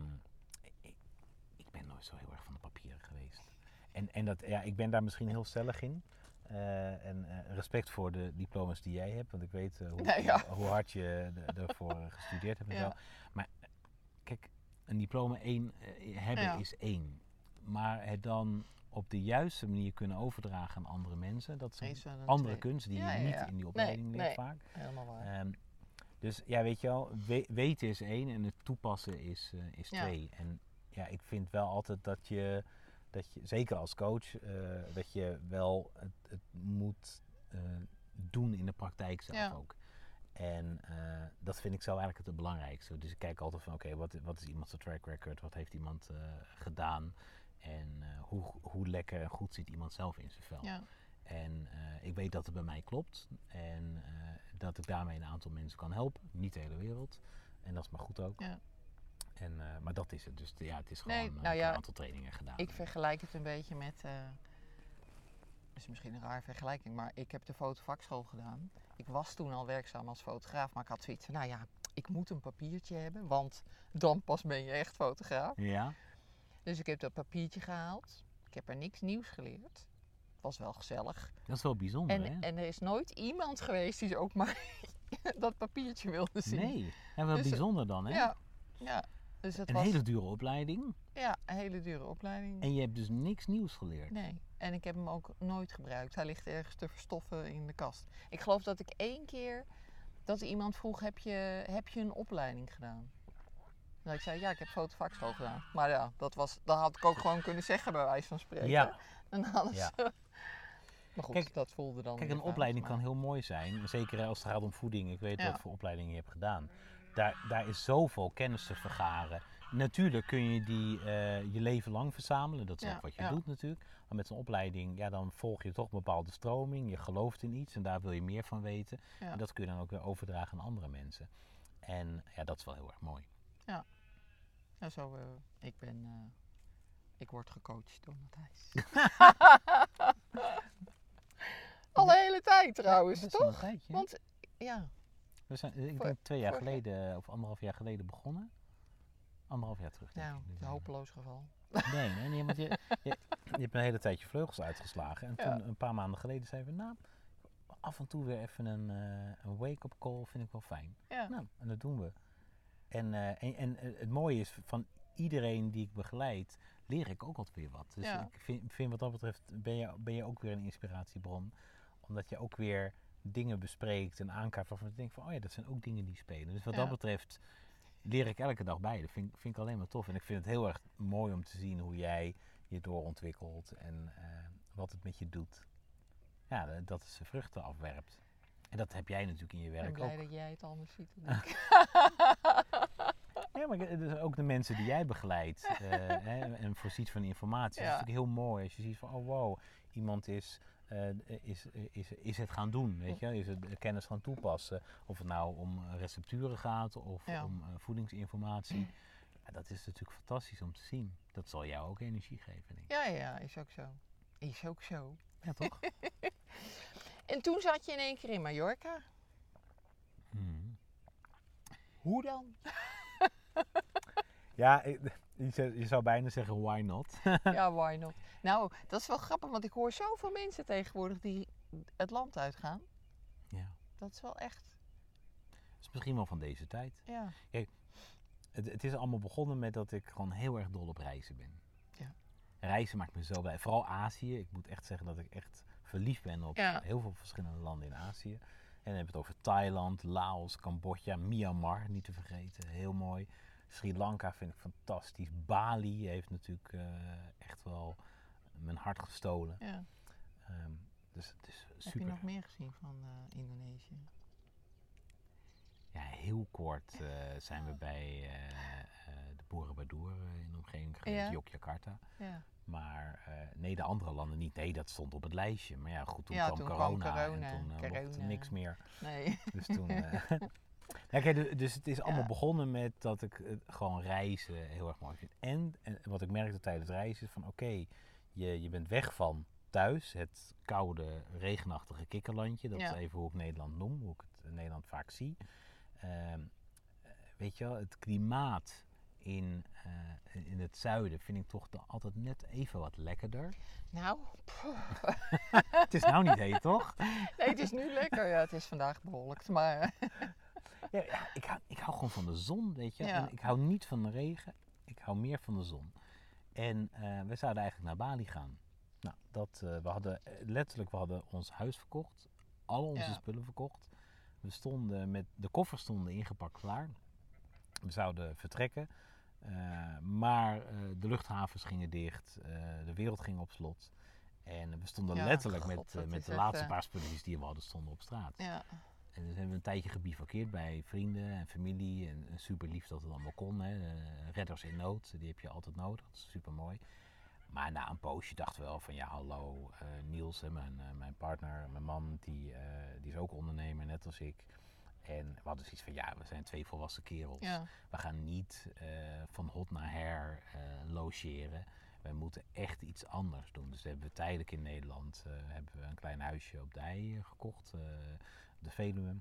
ik ben nooit zo heel erg van de papieren geweest. En, en dat, ja, ik ben daar misschien heel stellig in. Eh, en eh, respect voor de diploma's die jij hebt, want ik weet eh, hoe, Nee, ja. hoe hard je eh, gestudeerd hebt en Ja. zo. Maar kijk, een diploma één hebben Ja. is één. Maar het dan op de juiste manier kunnen overdragen aan andere mensen, dat is een andere twee. kunst die je niet in die Nee, opleiding leert nee. vaak. Helemaal waar. Ehm, dus ja, weet je wel, we- weten is één en het toepassen is, is twee. En ja, ik vind wel altijd dat je dat je, zeker als coach, eh, dat je wel het, het moet eh, doen in de praktijk zelf Ja. ook. En eh, dat vind ik zo eigenlijk het belangrijkste. Dus ik kijk altijd van, oké, wat, wat is iemands track record? Wat heeft iemand gedaan? En hoe, hoe lekker en goed zit iemand zelf in zijn vel? Ja. En ik weet dat het bij mij klopt. En dat ik daarmee een aantal mensen kan helpen. Niet de hele wereld. En dat is maar goed ook. Ja. En, eh, maar dat is het. Dus ja, het is gewoon Nee, eh, nou ja, een aantal trainingen gedaan. Ik vergelijk het een beetje met. eh is misschien een raar vergelijking, maar ik heb de fotovakschool gedaan. Ik was toen al werkzaam als fotograaf, maar ik had zoiets van: nou ja, ik moet een papiertje hebben, want dan pas ben je echt fotograaf. Ja? Dus ik heb dat papiertje gehaald. Ik heb er niks nieuws geleerd. Het was wel gezellig. Dat is wel bijzonder, hè? En, en er is nooit iemand geweest die ook maar dat papiertje wilde zien. Nee, en wel Dus, bijzonder dan, hè? Ja, ja. Dus het Een was hele dure opleiding. ja, een hele dure opleiding. En je hebt dus niks nieuws geleerd. Nee, en ik heb hem ook nooit gebruikt. Hij ligt ergens te verstoffen in de kast. Ik geloof dat ik één keer dat iemand vroeg: heb je, heb je een opleiding gedaan? Dat ik zei: ja, ik heb fotovakschool gedaan. Maar ja, dat, was, dat had ik ook gewoon kunnen zeggen, bij wijze van spreken. Ja. En hadden Ja. ze- Maar goed, Kijk- dat voelde dan. Kijk, een opleiding maar- kan heel mooi zijn. Zeker als het gaat om voeding. Ik weet Ja. wat voor opleidingen je hebt gedaan. Daar, daar is zoveel kennis te vergaren. Natuurlijk kun je die eh, je leven lang verzamelen. Dat is Ja, ook wat je ja. doet natuurlijk. Maar met zo'n opleiding, ja, dan volg je toch een bepaalde stroming. Je gelooft in iets en daar wil je meer van weten. Ja. En dat kun je dan ook weer overdragen aan andere mensen. En ja, dat is wel heel erg mooi. Ja, zo, eh, ik ben. eh, ik word gecoacht door Matthijs. Al de hele tijd trouwens, toch? Want ja, We zijn, ik Voor- denk twee jaar vorig geleden, of anderhalf jaar geleden begonnen. Anderhalf jaar terug. denk nou, ik. Een eh, hopeloos geval. Nee, nee, nee want je, je, je hebt een hele tijd je vleugels uitgeslagen. En toen, Ja. een paar maanden geleden, zeiden we, nou, af en toe weer even een, eh, een wake-up call vind ik wel fijn. Ja. Nou, en dat doen we. En, eh, en, en eh, het mooie is, van iedereen die ik begeleid, leer ik ook altijd weer wat. Dus Ja. ik vind, vind wat dat betreft, ben je, ben je ook weer een inspiratiebron. Omdat je ook weer dingen bespreekt en aankaart waarvan ik denk van, oh ja, dat zijn ook dingen die spelen. Dus wat Ja. dat betreft leer ik elke dag bij. Dat vind, ik- vind ik alleen maar tof. En ik vind het heel erg mooi om te zien hoe jij je doorontwikkelt en eh, wat het met je doet. Ja, dat- het zijn vruchten afwerpt. En dat heb jij natuurlijk in je Ik ben werk blij ook. dat jij het anders ziet dan ik. Ja, maar dus ook de mensen die jij begeleidt eh, hè, en voorziet van informatie. Ja. Dat is natuurlijk heel mooi als je ziet van, oh wow, iemand is, is, is, is het gaan doen, weet je, is het kennis gaan toepassen. Of het nou om recepturen gaat of Ja. om eh, voedingsinformatie. Ja, dat is natuurlijk fantastisch om te zien. Dat zal jou ook energie geven, denk ik. Ja, ja, is ook zo. Is ook zo. Ja, toch? En toen zat je in één keer in Mallorca. Hmm. Hoe dan? Ja, ik- je zou- bijna zeggen, why not? ja, why not? Nou, dat is wel grappig, want ik hoor zoveel mensen tegenwoordig die het land uitgaan. ja, Dat is wel echt, dat is misschien wel van deze tijd. ja. Het, het is allemaal begonnen met dat ik gewoon heel erg dol op reizen ben. Ja. Reizen maakt me zo blij. Vooral Azië. Ik moet echt zeggen dat ik echt verliefd ben op Ja. heel veel verschillende landen in Azië. En dan heb je het over Thailand, Laos, Cambodja, Myanmar, niet te vergeten. Heel mooi. Sri Lanka vind ik fantastisch. Bali heeft natuurlijk eh, echt wel mijn hart gestolen. ja. Ehm, dus het is Heb je super. nog meer gezien van eh, Indonesië? Ja, heel kort eh, zijn we bij de Borobudur in de omgeving geweest, Ja. Yogyakarta. Ja. Maar nee, de andere landen niet. Nee, dat stond op het lijstje. Maar ja, goed, toen Ja, kwam toen kwam corona, en toen mocht niks meer. Nee. Dus toen... ja, kijk, du- dus het is allemaal Ja. begonnen met dat ik gewoon reizen heel erg mooi vind. En, en wat ik merkte tijdens reizen is van oké, je, je bent weg van thuis, het koude, regenachtige kikkerlandje. Dat Ja. is even hoe ik Nederland noem, hoe ik het in Nederland vaak zie. Ehm, eh, weet je wel, het klimaat in, eh, in het zuiden vind ik toch altijd net even wat lekkerder. Nou, het is nou niet heet, toch? nee, het is nu lekker. Ja, het is vandaag bewolkt, maar Ja, ja, ik, hou, ik hou gewoon van de zon, weet je. Ja. En ik hou niet van de regen. Ik hou meer van de zon. En eh, we zouden eigenlijk naar Bali gaan. Nou, dat, eh, we hadden eh, letterlijk, we hadden ons huis verkocht. Al onze Ja. spullen verkocht. We stonden met, de koffers stonden ingepakt klaar. We zouden vertrekken. Maar de luchthavens gingen dicht, de wereld ging op slot. En we stonden Ja, letterlijk god, met, met de laatste paar spulletjes die we hadden, stonden op straat. Ja. En dus hebben we een tijdje gebivakkeerd bij vrienden en familie. En, en super lief dat het allemaal kon. Hè. Eh, redders in nood, die heb je altijd nodig. Dat is super mooi. Maar na een poosje dachten we wel van ja, hallo, eh, Niels, hè, mijn, eh, mijn partner, mijn man, die, eh, die is ook ondernemer, net als ik. En we hadden zoiets van ja, we zijn twee volwassen kerels. Ja. We gaan niet eh, van hot naar her eh, logeren. Wij moeten echt iets anders doen. Dus hebben we tijdelijk in Nederland eh, hebben we een klein huisje op de IJ eh, gekocht, eh, de Veluwe.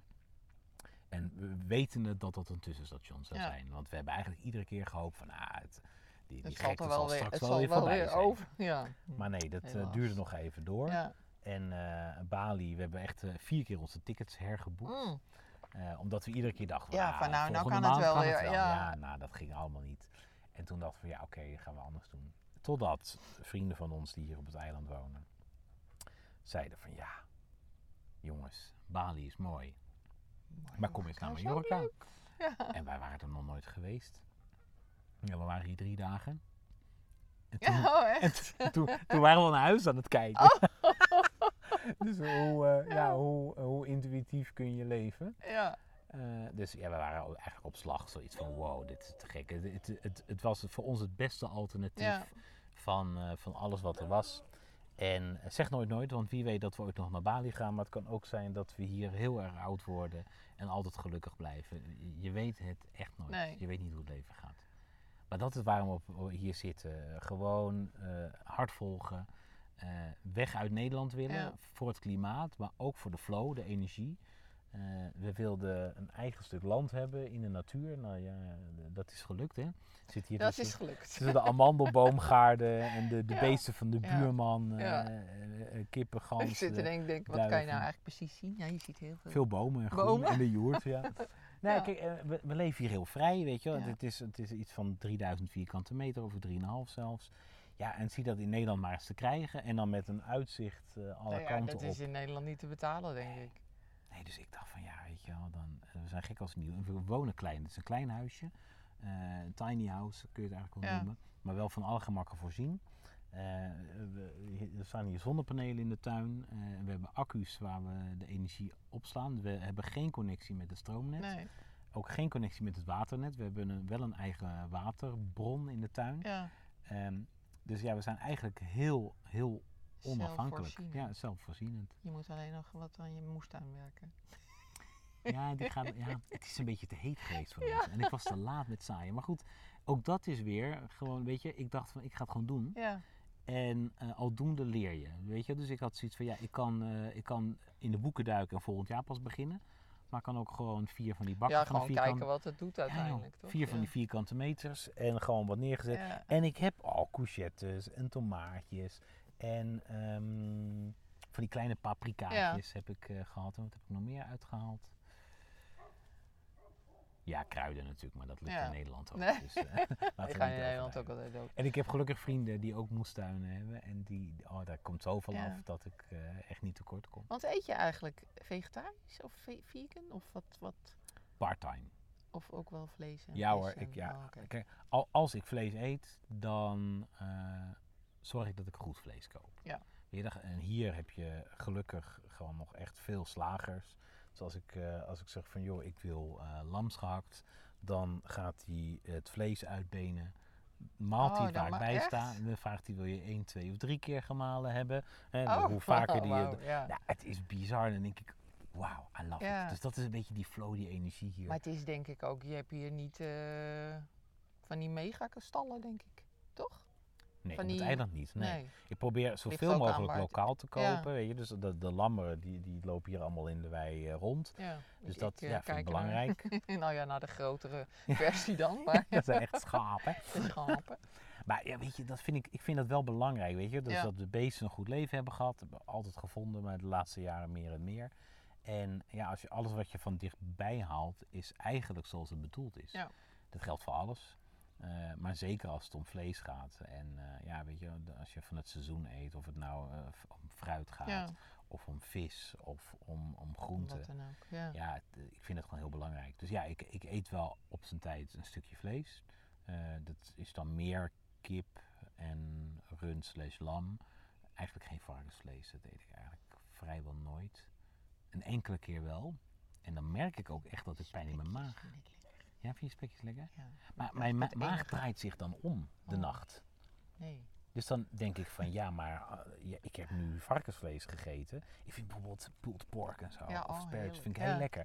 En we weten het dat dat een tussenstation zou Ja. zijn. Want we hebben eigenlijk iedere keer gehoopt van ah, het, die, die Het zal gekte er zal wel weer, straks het wel zal weer voorbij weer zijn. over. Ja. Maar nee, dat eh, duurde nog even door. Ja. En eh, Bali, we hebben echt eh, vier keer onze tickets hergeboekt. Mm. Omdat we iedere keer dachten, Ja, ah, van nou, nou kan het wel kan weer, ja. ja. nou, dat ging allemaal niet. En toen dachten we, ja, oké, gaan we anders doen. Totdat vrienden van ons die hier op het eiland wonen, zeiden van, ja, jongens, Bali is mooi. Maar kom eens naar Mallorca. Ja. En wij waren er nog nooit geweest. Ja, we waren hier drie dagen. En toen, Ja, oh, echt? en toen, toen waren we naar huis aan het kijken. Oh. dus hoe, eh, ja, hoe, hoe intuïtief kun je leven? Ja. Eh, dus ja, we waren eigenlijk op slag. Zoiets van, wow, dit is te gek. Het, het, het, het was voor ons het beste alternatief Ja. van, eh, van alles wat er was. En eh, zeg nooit nooit, want wie weet dat we ooit nog naar Bali gaan. Maar het kan ook zijn dat we hier heel erg oud worden en altijd gelukkig blijven. Je weet het echt nooit. Nee. Je weet niet hoe het leven gaat. Maar dat is waarom we op- hier zitten. Gewoon eh, hard volgen. eh, weg uit Nederland willen Ja. voor het klimaat, maar ook voor de flow, de energie. Eh, we wilden een eigen stuk land hebben in de natuur. Nou ja, dat is gelukt hè. Zit hier Dat tussen- is gelukt. Tussen de amandelboomgaarden en de, de Ja. beesten van de buurman, Ja. eh, eh, kippen, ganzen. Ik zit te denken, denk, wat kan je nou eigenlijk precies zien? Ja, je ziet heel veel. Veel bomen en groen Bomen. en de joert, ja. nou, Ja. kijk, we, we leven hier heel vrij, weet je wel. Het, is, het is iets van 3000 vierkante meter, over 3,5 zelfs. Ja, en zie dat in Nederland maar eens te krijgen. En dan met een uitzicht alle Nou ja, kanten dat op. is in Nederland niet te betalen, denk ik. Nee, dus ik dacht van ja, weet je wel, dan, eh, we zijn gek als nieuw. We wonen klein. Het is een klein huisje. eh, een tiny house kun je het eigenlijk wel Ja. noemen. Maar wel van alle gemakken voorzien. Eh, we, er staan hier zonnepanelen in de tuin. we hebben accu's waar we de energie opslaan. We hebben geen connectie met het stroomnet. Nee. Ook geen connectie met het waternet. We hebben een, wel een eigen waterbron in de tuin. Ja. Ehm, dus ja, we zijn eigenlijk heel, heel onafhankelijk. Ja, zelfvoorzienend. Je moet alleen nog wat aan je moestuin werken. Ja, die gaat, ja, het is een beetje te heet geweest voor ons. En ik was te laat met zaaien. Maar goed, ook dat is weer gewoon, weet je, ik dacht van ik ga het gewoon doen. Ja. En eh, aldoende leer je, weet je. Dus ik had zoiets van, ja, ik kan, eh, ik kan in de boeken duiken en volgend jaar pas beginnen. Maar ik kan ook gewoon vier van die bakken ja, van gewoon kijken wat het doet Ja, uiteindelijk, toch? vier van Ja. die vierkante meters en gewoon wat neergezet. Ja. En ik heb al courgettes en tomaatjes en ehm, van die kleine paprikaatjes heb ik eh, gehad. En wat heb ik nog meer uitgehaald? Ja, kruiden natuurlijk, maar dat lukt Ja. in Nederland ook. Nee. Dus, laten we gaan in. Nederland ook altijd dood. En ik heb gelukkig vrienden die ook moestuinen hebben. En die, oh, daar komt zoveel Ja. af dat ik eh, echt niet tekort kom. Want eet je eigenlijk vegetarisch of ve- vegan? Of, wat, wat, Part-time. of ook wel vlees? En Ja hoor, en- ik, ja. oh. Kijk, als ik vlees eet, dan zorg ik dat ik goed vlees koop. Ja. En hier heb je gelukkig gewoon nog echt veel slagers. Dus als ik, eh, als ik zeg van joh, ik wil eh lamsgehakt, dan gaat hij het vlees uitbenen. Maalt Oh, hij waar ik ma- bij echt? sta. En dan vraagt hij wil je één, twee of drie keer gemalen hebben. En Oh, hoe vaker die ja. Ja, het is bizar. En dan denk ik, wauw, I love Ja. it. Dus dat is een beetje die flow, die energie hier. Maar het is denk ik ook, je hebt hier niet eh, van die megakastallen, denk ik. Toch? Nee, van op het die- eiland niet. Nee. Nee. Ik probeer zoveel mogelijk lokaal te Ja. kopen. Weet je? Dus de, de lammeren die, die lopen hier allemaal in de wei eh, rond. Ja. Dus ik, dat eh, ja, vind ik belangrijk. Naar, nou ja, naar de grotere versie dan. Maar dat zijn echt schapen. schapen. Maar ja, weet je, dat vind ik, ik vind dat wel belangrijk. Weet je? Dus Ja. dat de beesten een goed leven hebben gehad. Hebben altijd gevonden, maar de laatste jaren meer en meer. En ja, als je alles wat je van dichtbij haalt, is eigenlijk zoals het bedoeld is. Ja. Dat geldt voor alles. Eh, maar zeker als het om vlees gaat. En eh, ja, weet je, als je van het seizoen eet, of het nou eh, om fruit gaat, Ja, of om vis, of om, om groenten. wat dan ook. Ja. Ja, het- ik vind het gewoon heel belangrijk. Dus ja, ik, ik eet wel op zijn tijd een stukje vlees. Dat is dan meer kip en rund slash lam. Eigenlijk geen varkensvlees, dat eet ik eigenlijk vrijwel nooit. Een enkele keer wel. En dan merk ik ook echt dat ik pijn in mijn maag. Ja, vind je spekjes lekker? Ja. Maar mijn ma- maag draait zich dan om de Oh. nacht. Nee. Dus dan denk ik van ja, maar eh, ja, ik heb nu varkensvlees gegeten. Ik vind bijvoorbeeld pulled pork en zo. Ja, of oh, sperge heerlijk. vind ik heel Ja, lekker.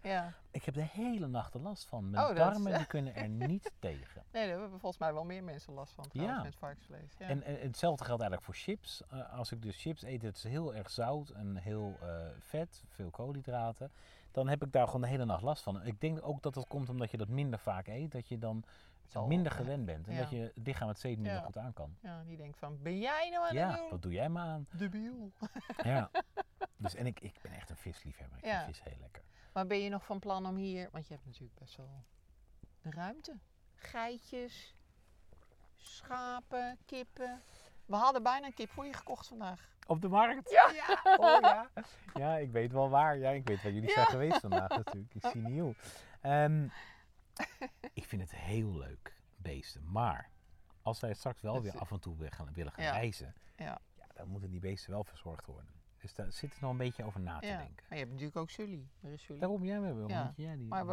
Ik heb de hele nacht er last van. Mijn Oh, is- darmen die kunnen er niet tegen. Nee, daar hebben volgens mij wel meer mensen last van trouwens Ja. met varkensvlees. Ja. En, en hetzelfde geldt eigenlijk voor chips. Eh, als ik dus chips eet, het is heel erg zout en heel eh, vet, veel koolhydraten. Dan heb ik daar gewoon de hele nacht last van. Ik denk ook dat dat komt omdat je dat minder vaak eet. Dat je dan minder gewend bent. En ja. dat je het lichaam het steeds minder Ja. goed aan kan. ja, die denkt van, ben jij nou aan Ja, wat doe jij me aan? Debiel. Ja. Dus, en ik, ik ben echt een visliefhebber. Ik Ja. vind vis heel lekker. Maar ben je nog van plan om hier, want je hebt natuurlijk best wel de ruimte. Geitjes, schapen, kippen. We hadden bijna een kip voor je gekocht vandaag. Op de markt? Ja. Oh ja. Ja, ik weet wel waar. Ja, ik weet waar jullie Ja. zijn geweest vandaag natuurlijk. Ik zie nieuw. Ehm, ik vind het heel leuk, beesten. Maar als wij straks wel weer af en toe weer gaan, willen gaan Ja. reizen, Ja. ja, dan moeten die beesten wel verzorgd worden. Dus daar zit er nog een beetje over na te Ja. denken. Maar je hebt natuurlijk ook Sully. Er is Sully. Daarom, jij we hebben een Ja. hondje. Ja, die, Maar die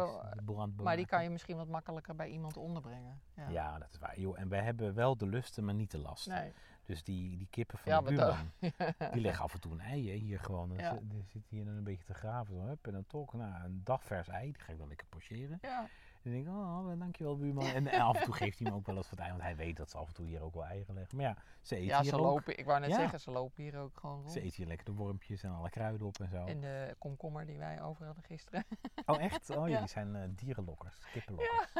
wel, Maar die kan je misschien wat makkelijker bij iemand onderbrengen. Ja. Ja, dat is waar. Joh, en wij hebben wel de lusten, maar niet de lasten. Nee. Dus die, die kippen van Ja, de buurman, die leggen af en toe een ei hè, hier gewoon. Dan Ja. zit- Die zit hier dan een beetje te graven. Zo, hup, en dan toch, nou, een dagvers ei, die ga ik dan lekker pocheren. Ja. En dan denk ik, oh, dankjewel buurman. En, en af en toe geeft hij me ook wel eens wat ei, want hij weet dat ze af en toe hier ook wel eieren leggen. Maar ja, ze eten Ja, hier ze ook. lopen, ik wou net zeggen, ze lopen hier ook gewoon rond. Ze eten hier lekker de wormpjes en alle kruiden op en zo. En de komkommer die wij over hadden gisteren. Oh echt? Oh, Ja. jullie zijn eh, dierenlokkers, kippenlokkers.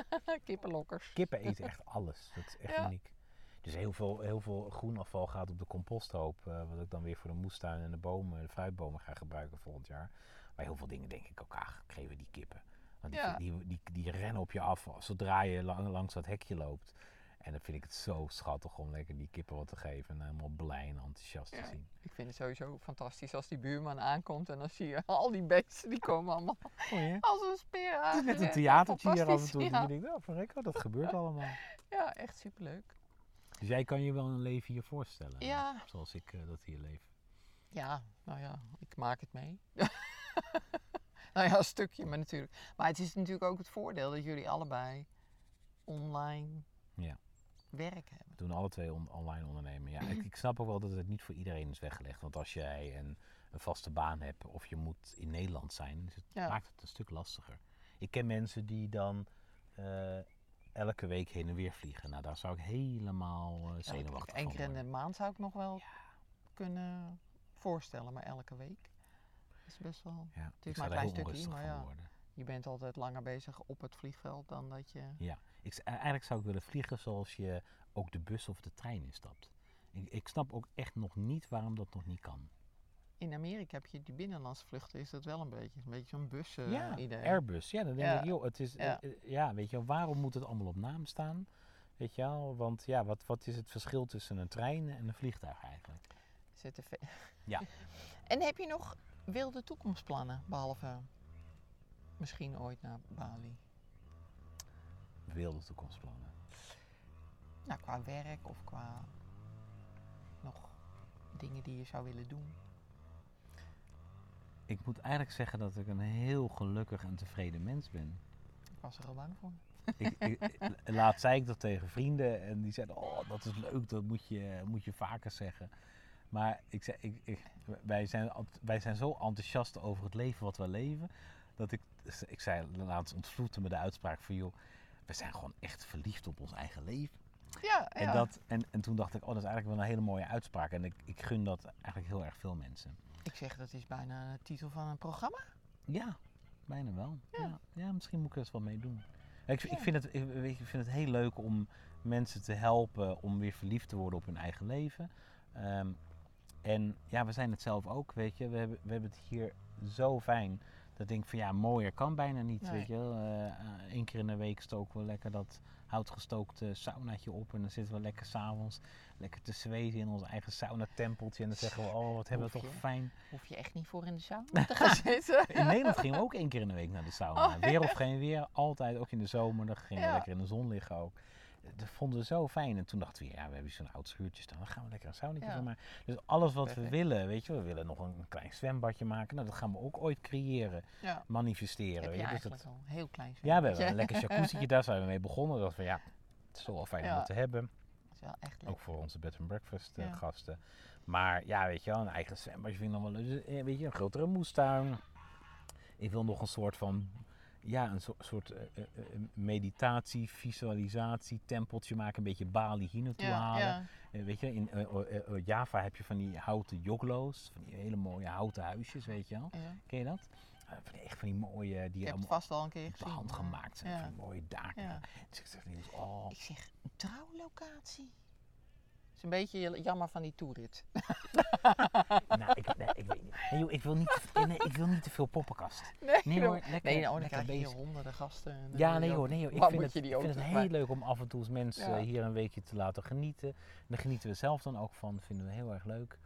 Kippenlokkers. Kippen eten echt alles. Dat is echt uniek. Dus heel veel, heel veel groenafval gaat op de composthoop. eh, wat ik dan weer voor de moestuin en de bomen, de fruitbomen ga gebruiken volgend jaar. Maar heel veel dingen denk ik ook, ach, geven die kippen. Want die, Ja. die, die, die, rennen op je af zodra je lang, langs dat hekje loopt. En dan vind ik het zo schattig om lekker die kippen wat te geven. En helemaal blij en enthousiast te zien. Ik vind het sowieso fantastisch als die buurman aankomt en dan zie je al die beesten die komen allemaal Oh ja? als een speer Het is net een theatertje hier af en toe. Ja. Dat je denkt, oh, verrek, oh, dat gebeurt allemaal. ja, echt superleuk. Dus jij kan je wel een leven hier voorstellen. Ja. Zoals ik eh, dat hier leef. Ja, nou ja, ik maak het mee. nou ja, een stukje, maar natuurlijk. Maar het is natuurlijk ook het voordeel dat jullie allebei online Ja. werk hebben. We doen alle twee on- online ondernemen. Ja, ik, ik snap ook wel dat het niet voor iedereen is weggelegd. Want als jij een, een vaste baan hebt of je moet in Nederland zijn, dus het Ja. maakt het een stuk lastiger. Ik ken mensen die dan eh, elke week heen en weer vliegen. Nou, daar zou ik helemaal uh, zenuwachtig Eén keer in de maand zou ik nog wel kunnen voorstellen, maar elke week is best wel... Ja, maar een klein stukje, maar ja. worden. Je bent altijd langer bezig op het vliegveld dan dat je... Ja, ik, z- eigenlijk zou ik willen vliegen zoals je ook de bus of de trein instapt. Ik, ik snap ook echt nog niet waarom dat nog niet kan. In Amerika heb je die binnenlandse vluchten, is dat wel een beetje, een beetje zo'n bus eh, ja, idee. Airbus. Ja, dan denk Ja. ik, joh, het is, Ja. eh, eh, ja, weet je waarom moet het allemaal op naam staan? Weet je wel, want ja, wat, wat is het verschil tussen een trein en een vliegtuig eigenlijk? ZTV. Ja. En heb je nog wilde toekomstplannen, behalve misschien ooit naar Bali? Wilde toekomstplannen. Nou, qua werk of qua nog dingen die je zou willen doen. Ik moet eigenlijk zeggen dat ik een heel gelukkig en tevreden mens ben. Ik was er al bang voor. ik, ik, ik- laatst zei ik dat tegen vrienden en die zeiden, oh dat is leuk, dat moet je, moet je vaker zeggen. Maar ik zei, ik, ik, wij, zijn, wij zijn zo enthousiast over het leven wat we leven, dat ik, ik zei, laatst ontvloedde me de uitspraak van, joh, we zijn gewoon echt verliefd op ons eigen leven. Ja, En, ja. dat, en, en toen dacht ik, oh dat is eigenlijk wel een hele mooie uitspraak en ik, ik gun dat eigenlijk heel erg veel mensen. Ik zeg, dat is bijna de titel van een programma. Ja, bijna wel. Ja. Ja, ja, misschien moet ik er eens wat mee doen. Ik, Ja. ik, vind het, ik, weet ik vind het heel leuk om mensen te helpen om weer verliefd te worden op hun eigen leven. Ehm, en ja, we zijn het zelf ook, weet je. We hebben, we hebben het hier zo fijn. Dat ik denk van ja, mooier kan bijna niet, Nee. weet je wel. Eh, Eén keer in de week stoken we lekker dat houtgestookte saunaatje op. En dan zitten we lekker s'avonds lekker te zweten in ons eigen saunatempeltje. En dan zeggen we, oh wat hebben we toch fijn. Hoef je echt niet voor in de sauna te gaan zitten. In Nederland gingen we ook één keer in de week naar de sauna. Oh, Weer of geen weer, altijd ook in de zomer. Dan gingen we Ja. lekker in de zon liggen ook. Dat vonden we zo fijn. En toen dachten we, ja, we hebben zo'n oud schuurtje staan. Dan gaan we lekker een saunetje Ja. van maken. Dus alles wat Perfect. we willen, weet je, we willen nog een, klein zwembadje maken. Nou, dat gaan we ook ooit creëren, Ja. manifesteren. Heb weet je je. Dus dat, al heel klein ja, we hebben zwembadje. een lekker jacuzzietje, daar zijn we mee begonnen. Dat we, ja, het is wel fijn om het te hebben. Dat is wel echt leuk. Ook voor onze bed and breakfast eh, gasten. Maar ja, weet je wel, een eigen zwembadje vind ik nog wel leuk. Dus, eh, Weet je, een grotere moestuin. Ik wil nog een soort van, ja, een so- soort eh, eh, eh, meditatie, visualisatie, tempeltje maken. Een beetje Bali hier naartoe Ja, halen. ja. Weet je, in eh, eh, Java heb je van die houten joglo's. Van die hele mooie houten huisjes, weet je wel. ja. Ken je dat? Van die, echt van die mooie, die allemaal vast al een keer gezien. hand gemaakt zijn. Van die mooie daken. Dus ik zeg oh. Ik zeg, een trouwlocatie. Is een beetje jammer van die toerit. Nou, ik, nee, ik weet niet. Nee, joh, ik, wil niet te, nee, ik wil niet te veel poppenkast. Nee, Nee hoor, lekker, nee nou, dan krijg je honderden gasten. Ja, nee hoor, nee. Ik vind het, ik vind het heel leuk om af en toe eens mensen Ja. hier een weekje te laten genieten. En daar genieten we zelf dan ook van. Dat vinden we heel erg leuk.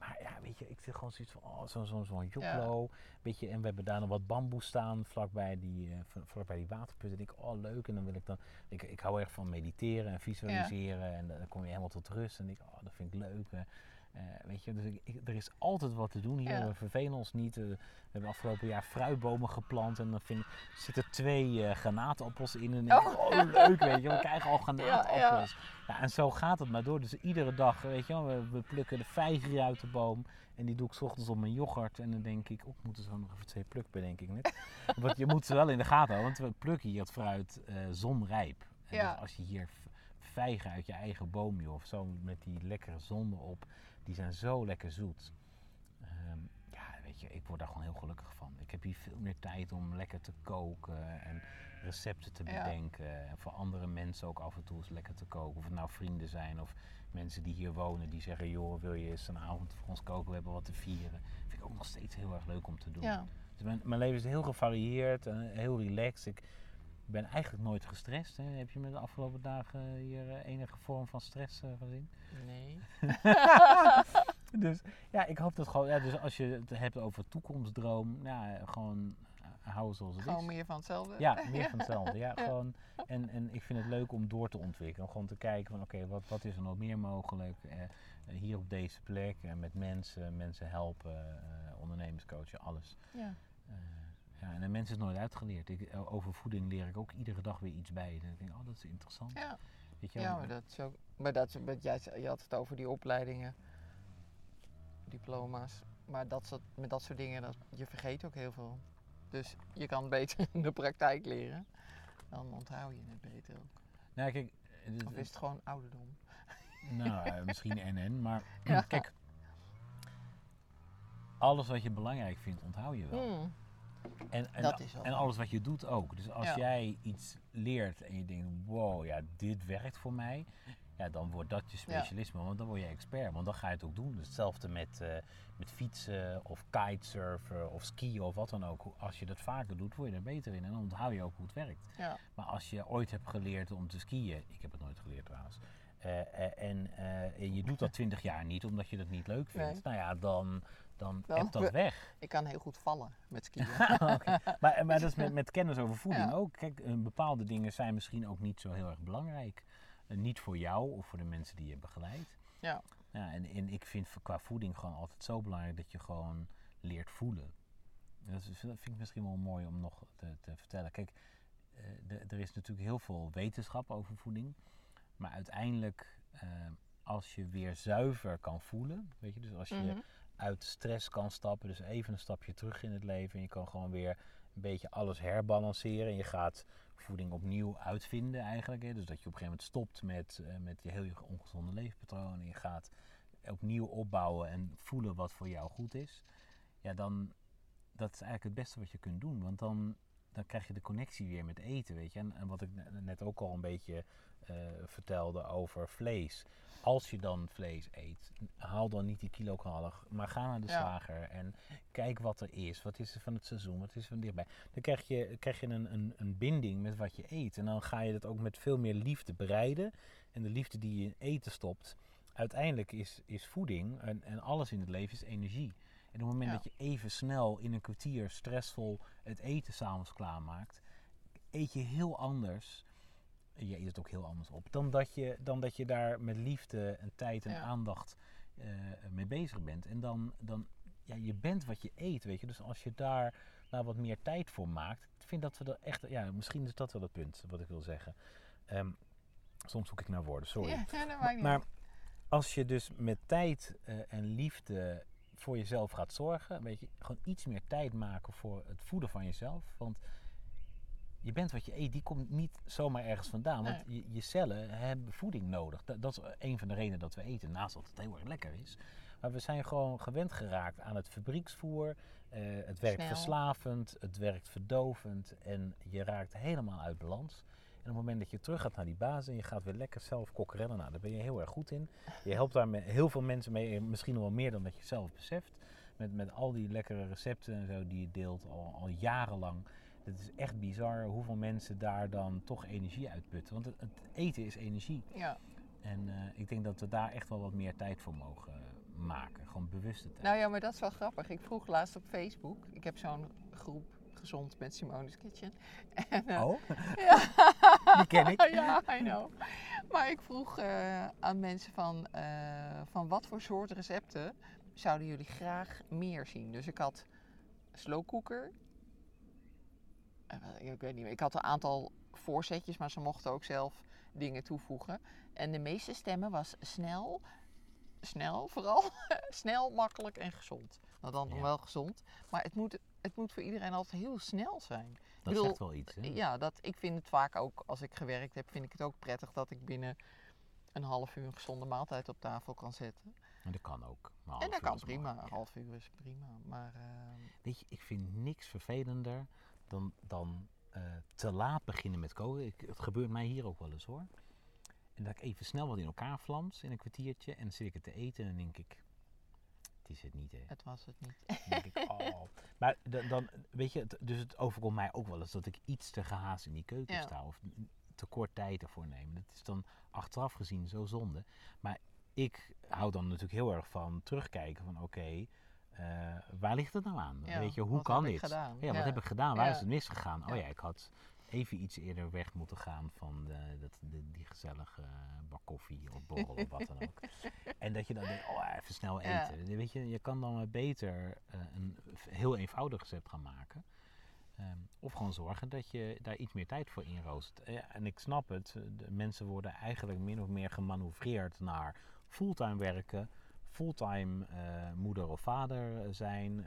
Maar ja, weet je, ik zit gewoon zoiets van, oh, zo'n zo, zo'n joklo. Weet je, en we hebben daar nog wat bamboe staan vlakbij die, eh, vlakbij die waterput. En ik, oh leuk. En dan wil ik dan, ik, ik hou erg van mediteren en visualiseren. En dan kom je helemaal tot rust. En ik, oh, dat vind ik leuk. Eh. Weet je, dus ik, ik- er is altijd wat te doen hier. Ja. We vervelen ons niet. We hebben afgelopen jaar fruitbomen geplant. En dan vind, zitten twee eh granaatappels in. En Oh. oh. leuk, weet je. We krijgen al granaatappels. Ja, Ja, en zo gaat het maar door. Dus iedere dag, weet je we, we plukken de vijgen uit de boom. En die doe ik 's ochtends op mijn yoghurt. En dan denk ik, oh, ik moet er zo nog even twee plukken, bedenk ik net. want je moet ze wel in de gaten houden. Want we plukken hier het fruit eh, zonrijp. En dus als je hier vijgen uit je eigen boom, joh, of zo met die lekkere zon erop. Die zijn zo lekker zoet. Ehm, ja, weet je, ik word daar gewoon heel gelukkig van. Ik heb hier veel meer tijd om lekker te koken en recepten te Ja. bedenken. En voor andere mensen ook af en toe eens lekker te koken. Of het nou vrienden zijn of mensen die hier wonen die zeggen: joh, wil je eens een avond voor ons koken? We hebben wat te vieren. Vind ik ook nog steeds heel erg leuk om te doen. Ja. Dus mijn, mijn leven is heel gevarieerd en heel relaxed. Ik ben eigenlijk nooit gestrest. Hè. Heb je me de afgelopen dagen hier eh, enige vorm van stress eh, gezien? Nee. dus ja, ik hoop dat gewoon. Ja, dus als je het hebt over toekomstdroom, ja, gewoon eh, hou zoals het Gewoon is. meer van hetzelfde. Ja, meer van hetzelfde. Ja, gewoon. En, en ik vind het leuk om door te ontwikkelen. Gewoon te kijken van oké, wat, wat is er nog meer mogelijk eh, hier op deze plek. eh, met mensen, mensen helpen, eh, ondernemers coachen, alles. Ja. Ja, en een mens is nooit uitgeleerd. Ik, eh, over voeding leer ik ook iedere dag weer iets bij. En ik denk, oh, dat is interessant. Ja. Weet je, Ja, maar dat is ook. Maar dat met, jij, je had het over die opleidingen, diploma's. Maar dat, soort- met dat soort dingen, dat, je vergeet ook heel veel. Dus je kan beter in de praktijk leren. Dan onthoud je het beter ook. nou, kijk, het- Of is het gewoon ouderdom? Nou, eh, misschien en en, maar Ja. kijk, alles wat je belangrijk vindt, onthoud je wel. Hmm. En, en, Dat is wel en alles wat je doet ook. Dus als Ja. jij iets leert en je denkt, wow, ja, dit werkt voor mij, ja, dan wordt dat je specialisme, want dan word je expert, want dan ga je het ook doen. Dus hetzelfde met, eh, met fietsen of kitesurfen of skiën of wat dan ook. Als je dat vaker doet, word je er beter in en dan onthoud je ook hoe het werkt. Ja. Maar als je ooit hebt geleerd om te skiën, ik heb het nooit geleerd trouwens, eh, eh, en, en je doet dat twintig jaar niet omdat je dat niet leuk vindt, Nee. nou ja, dan, dan, Dan hebt dat we- weg. Ik kan heel goed vallen met skiën. Oké. maar, maar dat is met, met kennis over voeding Ja. ook. Kijk, eh, bepaalde dingen zijn misschien ook niet zo heel erg belangrijk. Eh, niet voor jou of voor de mensen die je begeleidt. Ja. Ja, en, en ik vind qua voeding gewoon altijd zo belangrijk dat je gewoon leert voelen. En Dat, is, dat vind ik misschien wel mooi om nog te, te vertellen. Kijk, eh, de- er is natuurlijk heel veel wetenschap over voeding. Maar uiteindelijk, als je weer zuiver kan voelen, weet je, dus als je Mhm. Uit stress kan stappen, dus even een stapje terug in het leven en je kan gewoon weer een beetje alles herbalanceren en je gaat voeding opnieuw uitvinden eigenlijk. Hè? Dus dat je op een gegeven moment stopt met, eh, met je heel je ongezonde leefpatroon en je gaat opnieuw opbouwen en voelen wat voor jou goed is. Ja, dan dat is eigenlijk het beste wat je kunt doen, want dan, dan krijg je de connectie weer met eten, weet je. En, en wat ik ne- net ook al een beetje eh, vertelde over vlees. Als je dan vlees eet, haal dan niet die kilokalen, maar ga naar de Ja. slager en kijk wat er is. Wat is er van het seizoen? Wat is er van dichtbij? Dan krijg je, krijg je een, een, een binding met wat je eet. En dan ga je dat ook met veel meer liefde bereiden. En de liefde die je in eten stopt, uiteindelijk is, is voeding en, en alles in het leven is energie. En op het moment Ja. dat je even snel in een kwartier stressvol het eten s'avonds klaarmaakt, eet je heel anders je eet het ook heel anders op. Dan dat je, dan dat je daar met liefde en tijd en Ja. aandacht eh, mee bezig bent. En dan, dan, ja, je bent wat je eet, weet je. Dus als je daar nou wat meer tijd voor maakt. Ik vind dat we er echt, ja, misschien is dat wel het punt wat ik wil zeggen. Ehm, soms zoek ik naar woorden, sorry. Ja, ja, dat maakt niet Maar als je dus met tijd eh, en liefde voor jezelf gaat zorgen, weet je, gewoon iets meer tijd maken voor het voeden van jezelf. Want je bent wat je eet, die komt niet zomaar ergens vandaan. Want je, je cellen hebben voeding nodig. Dat, dat is een van de redenen dat we eten, naast dat het heel erg lekker is. Maar we zijn gewoon gewend geraakt aan het fabrieksvoer. Eh, het werkt Snel. verslavend, het werkt verdovend en je raakt helemaal uit balans. En op het moment dat je terug gaat naar die basis en je gaat weer lekker zelf kokkerellen, nou, daar ben je heel erg goed in. Je helpt daar met heel veel mensen mee, eh, misschien nog wel meer dan dat je zelf beseft. Met, met al die lekkere recepten en zo die je deelt al, al jarenlang. Het is echt bizar hoeveel mensen daar dan toch energie uitputten. Want het, het eten is energie. Ja. En eh, ik denk dat we daar echt wel wat meer tijd voor mogen maken. Gewoon bewuste tijd. Nou ja, maar dat is wel grappig. Ik vroeg laatst op Facebook. Ik heb zo'n groep gezond met Simone's Kitchen. En, eh, oh, ja. die ken ik. ja, I know. Maar ik vroeg eh, aan mensen van, eh, van wat voor soort recepten zouden jullie graag meer zien. Dus ik had slow cooker. Eh, ik weet niet meer. Ik had een aantal voorzetjes, maar ze mochten ook zelf dingen toevoegen. En de meeste stemmen was snel, snel vooral, snel, makkelijk en gezond. Nou dan nog Ja. wel gezond, maar het moet, het moet voor iedereen altijd heel snel zijn. Dat bedoel, zegt wel iets. Hè? Ja, dat, ik vind het vaak ook, als ik gewerkt heb, vind ik het ook prettig dat ik binnen een half uur een gezonde maaltijd op tafel kan zetten. En dat kan ook. Maar en dat kan is prima, een half uur is prima. Maar ehm, Weet je, ik vind niks vervelender dan, dan eh, te laat beginnen met koken. Ik, het gebeurt mij hier ook wel eens hoor. En dat ik even snel wat in elkaar flams in een kwartiertje. En dan zit ik het te eten en dan denk ik, is het niet hè. het was het niet. Dan denk ik, oh. Maar da- dan, weet je, dus het overkomt mij ook wel eens dat ik iets te gehaast in die keuken Ja. sta. Of te kort tijd ervoor neem. Dat is dan achteraf gezien zo zonde. Maar ik hou dan natuurlijk heel erg van terugkijken van oké, eh, waar ligt het nou aan? Ja, weet je, hoe kan dit? gedaan? Ja, wat Ja. heb ik gedaan? Waar Ja. is het misgegaan? Oh ja, ik had even iets eerder weg moeten gaan van de, dat, de, die gezellige bak koffie of borrel of wat dan ook. En dat je dan denkt, oh even snel Ja. eten. Weet je, je kan dan beter eh, een heel eenvoudig recept gaan maken. Ehm, of gewoon zorgen dat je daar iets meer tijd voor inroost. Eh, ja, en ik snap het, de mensen worden eigenlijk min of meer gemanoeuvreerd naar fulltime werken, fulltime eh, moeder of vader zijn,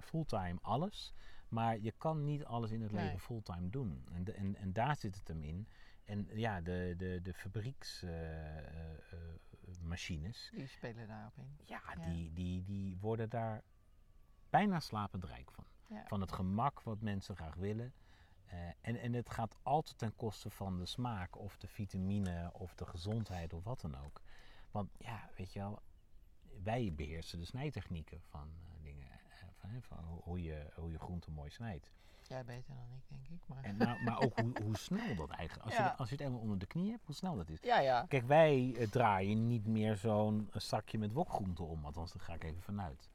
fulltime alles. Maar je kan niet alles in het Nee. leven fulltime doen. En, de- en, en daar zit het hem in. En ja, de, de, de fabrieksmachines, Die spelen daarop in. ja, Ja. Die, die, die worden daar bijna slapend rijk van. Ja. Van het gemak wat mensen graag willen. Eh, en, en het gaat altijd ten koste van de smaak of de vitamine of de gezondheid of wat dan ook. Want ja, weet je wel, wij beheersen de snijtechnieken eh, eh, van, hè, van hoe- je, hoe je groenten mooi snijdt. Jij beter dan ik, denk ik. Maar... En, maar, maar ook hoe, hoe snel dat eigenlijk, als, Ja. je, als je het eenmaal onder de knie hebt, hoe snel dat is. Ja, ja. Kijk, wij eh, draaien niet meer zo'n eh, zakje met wokgroenten om, althans daar ga ik even vanuit.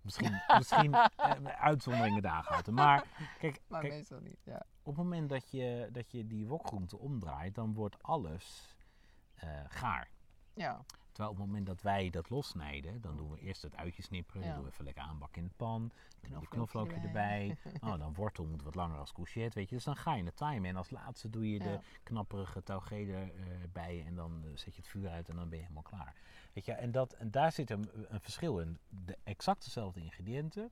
Misschien, misschien eh, uitzonderingen daar houden. Maar kijk, Maar kijk, meestal niet. Ja. op het moment dat je, dat je die wokgroenten omdraait, dan wordt alles eh, gaar. ja. Terwijl op het moment dat wij dat lossnijden, dan doen we eerst het uitje snipperen, Ja. doen we even lekker aanbakken in de pan, dan doe je Knoflookje erbij. Oh, dan wortel moet wat langer als courgette, weet je. Dus dan ga je het timen. En als laatste doe je de knapperige taugede eh, bij en dan eh, zet je het vuur uit en dan ben je helemaal klaar. Weet je, en, dat, en daar zit een, een verschil in. De exact dezelfde ingrediënten,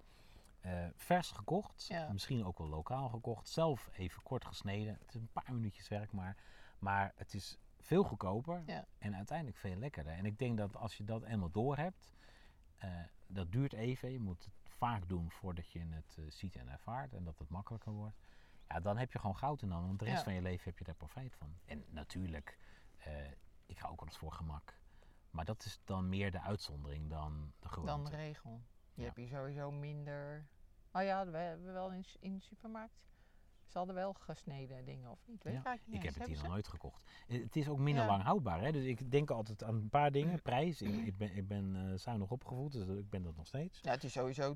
eh, vers gekocht, Ja. misschien ook wel lokaal gekocht, zelf even kort gesneden. Het is een paar minuutjes werk maar, maar het is veel goedkoper Ja. en uiteindelijk veel lekkerder. En ik denk dat als je dat eenmaal door hebt, eh, dat duurt even. Je moet het vaak doen voordat je het eh, ziet en ervaart en dat het makkelijker wordt. Ja, dan heb je gewoon goud in handen, want de rest Ja. van je leven heb je daar profijt van. En natuurlijk, eh, ik ga ook wel eens voor gemak. Maar dat is dan meer de uitzondering dan de gewoonte. Dan de regel. Je Ja. hebt hier sowieso minder. Oh ja, we hebben wel in, in de supermarkt. Ze hadden wel gesneden dingen, of niet? Weet Ja, ik niet Ik heb het hier nog nooit gekocht. Eh, Het is ook minder lang houdbaar. Hè? Dus ik denk altijd aan een paar dingen. Prijs. Ik, ik ben, ik ben eh, zuinig opgevoed, dus ik ben dat nog steeds. Ja, het is sowieso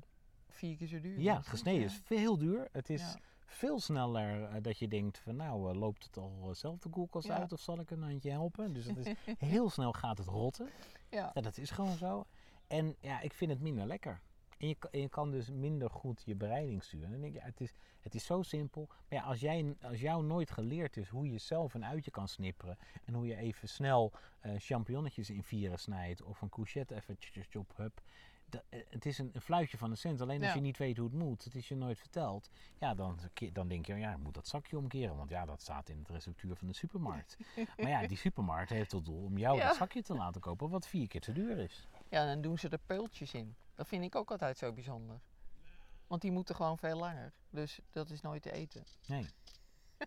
vier keer zo duur. Ja, gesneden is veel duur. Het is veel sneller eh, dat je denkt van nou, loopt het al zelf de koelkast Ja. uit of zal ik een handje helpen? Dus het is, heel snel gaat het rotten. Ja. Ja, dat is gewoon zo. En ja, ik vind het minder lekker. En je, kan- en je kan dus minder goed je bereiding sturen. En dan denk je, het, is, het is zo simpel. Maar ja, als, jij, als jou nooit geleerd is hoe je zelf een uitje kan snipperen. En hoe je even snel eh champignonnetjes in vieren snijdt. Of een courgette even chop, hup. Dat- eh, het is een, een fluitje van de cent. Alleen als Ja. je niet weet hoe het moet, het is je nooit verteld. Ja, dan, dan denk je, ja, ik moet dat zakje omkeren. Want ja, dat staat in het receptuur van de supermarkt. maar ja, die supermarkt heeft tot doel om jou Ja. dat zakje te laten kopen. Wat vier keer te duur is. Ja, dan doen ze er peultjes in. Dat vind ik ook altijd zo bijzonder. Want die moeten gewoon veel langer. Dus dat is nooit te eten. Nee.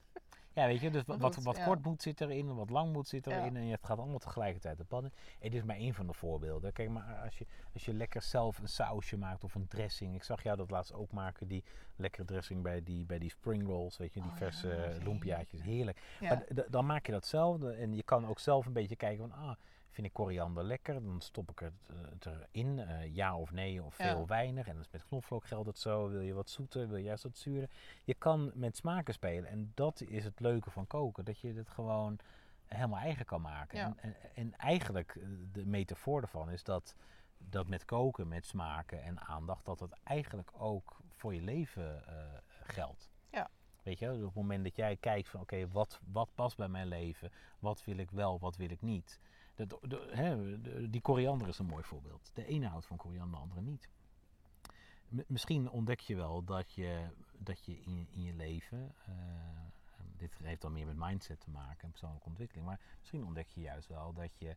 Ja, weet je, dus wat, wat ja. kort moet zit erin, wat lang moet zit Ja. erin. En het gaat allemaal tegelijkertijd de pannen. En dit is maar één van de voorbeelden. Kijk, maar als je, als je lekker zelf een sausje maakt of een dressing. Ik zag jou dat laatst ook maken, die lekkere dressing bij die, bij die spring rolls. Weet je, die Oh ja, verse is uh, lumpiaatjes. Heerlijk. Ja. Maar dan maak je dat zelf. En je kan ook zelf een beetje kijken van, ah, vind ik koriander lekker? Dan stop ik het, eh, het erin. eh, ja of nee, of Ja. veel, weinig. En dat is met knoflook geldt het zo. Wil je wat zoeter, wil je juist wat zuurder? Je kan met smaken spelen. En dat is het leuke van koken. Dat je het gewoon helemaal eigen kan maken. Ja. En, en, en eigenlijk, eh, de metafoor ervan is dat, dat met koken, met smaken en aandacht, dat het eigenlijk ook voor je leven geldt. Ja. Weet je, op het moment dat jij kijkt van oké, wat, wat past bij mijn leven? Wat wil ik wel, wat wil ik niet? Dat, de- hè, de- die koriander is een mooi voorbeeld. De ene houdt van koriander, de andere niet. M- misschien ontdek je wel dat je, dat je in, in je leven, eh, dit heeft dan meer met mindset te maken en persoonlijke ontwikkeling, maar misschien ontdek je juist wel dat je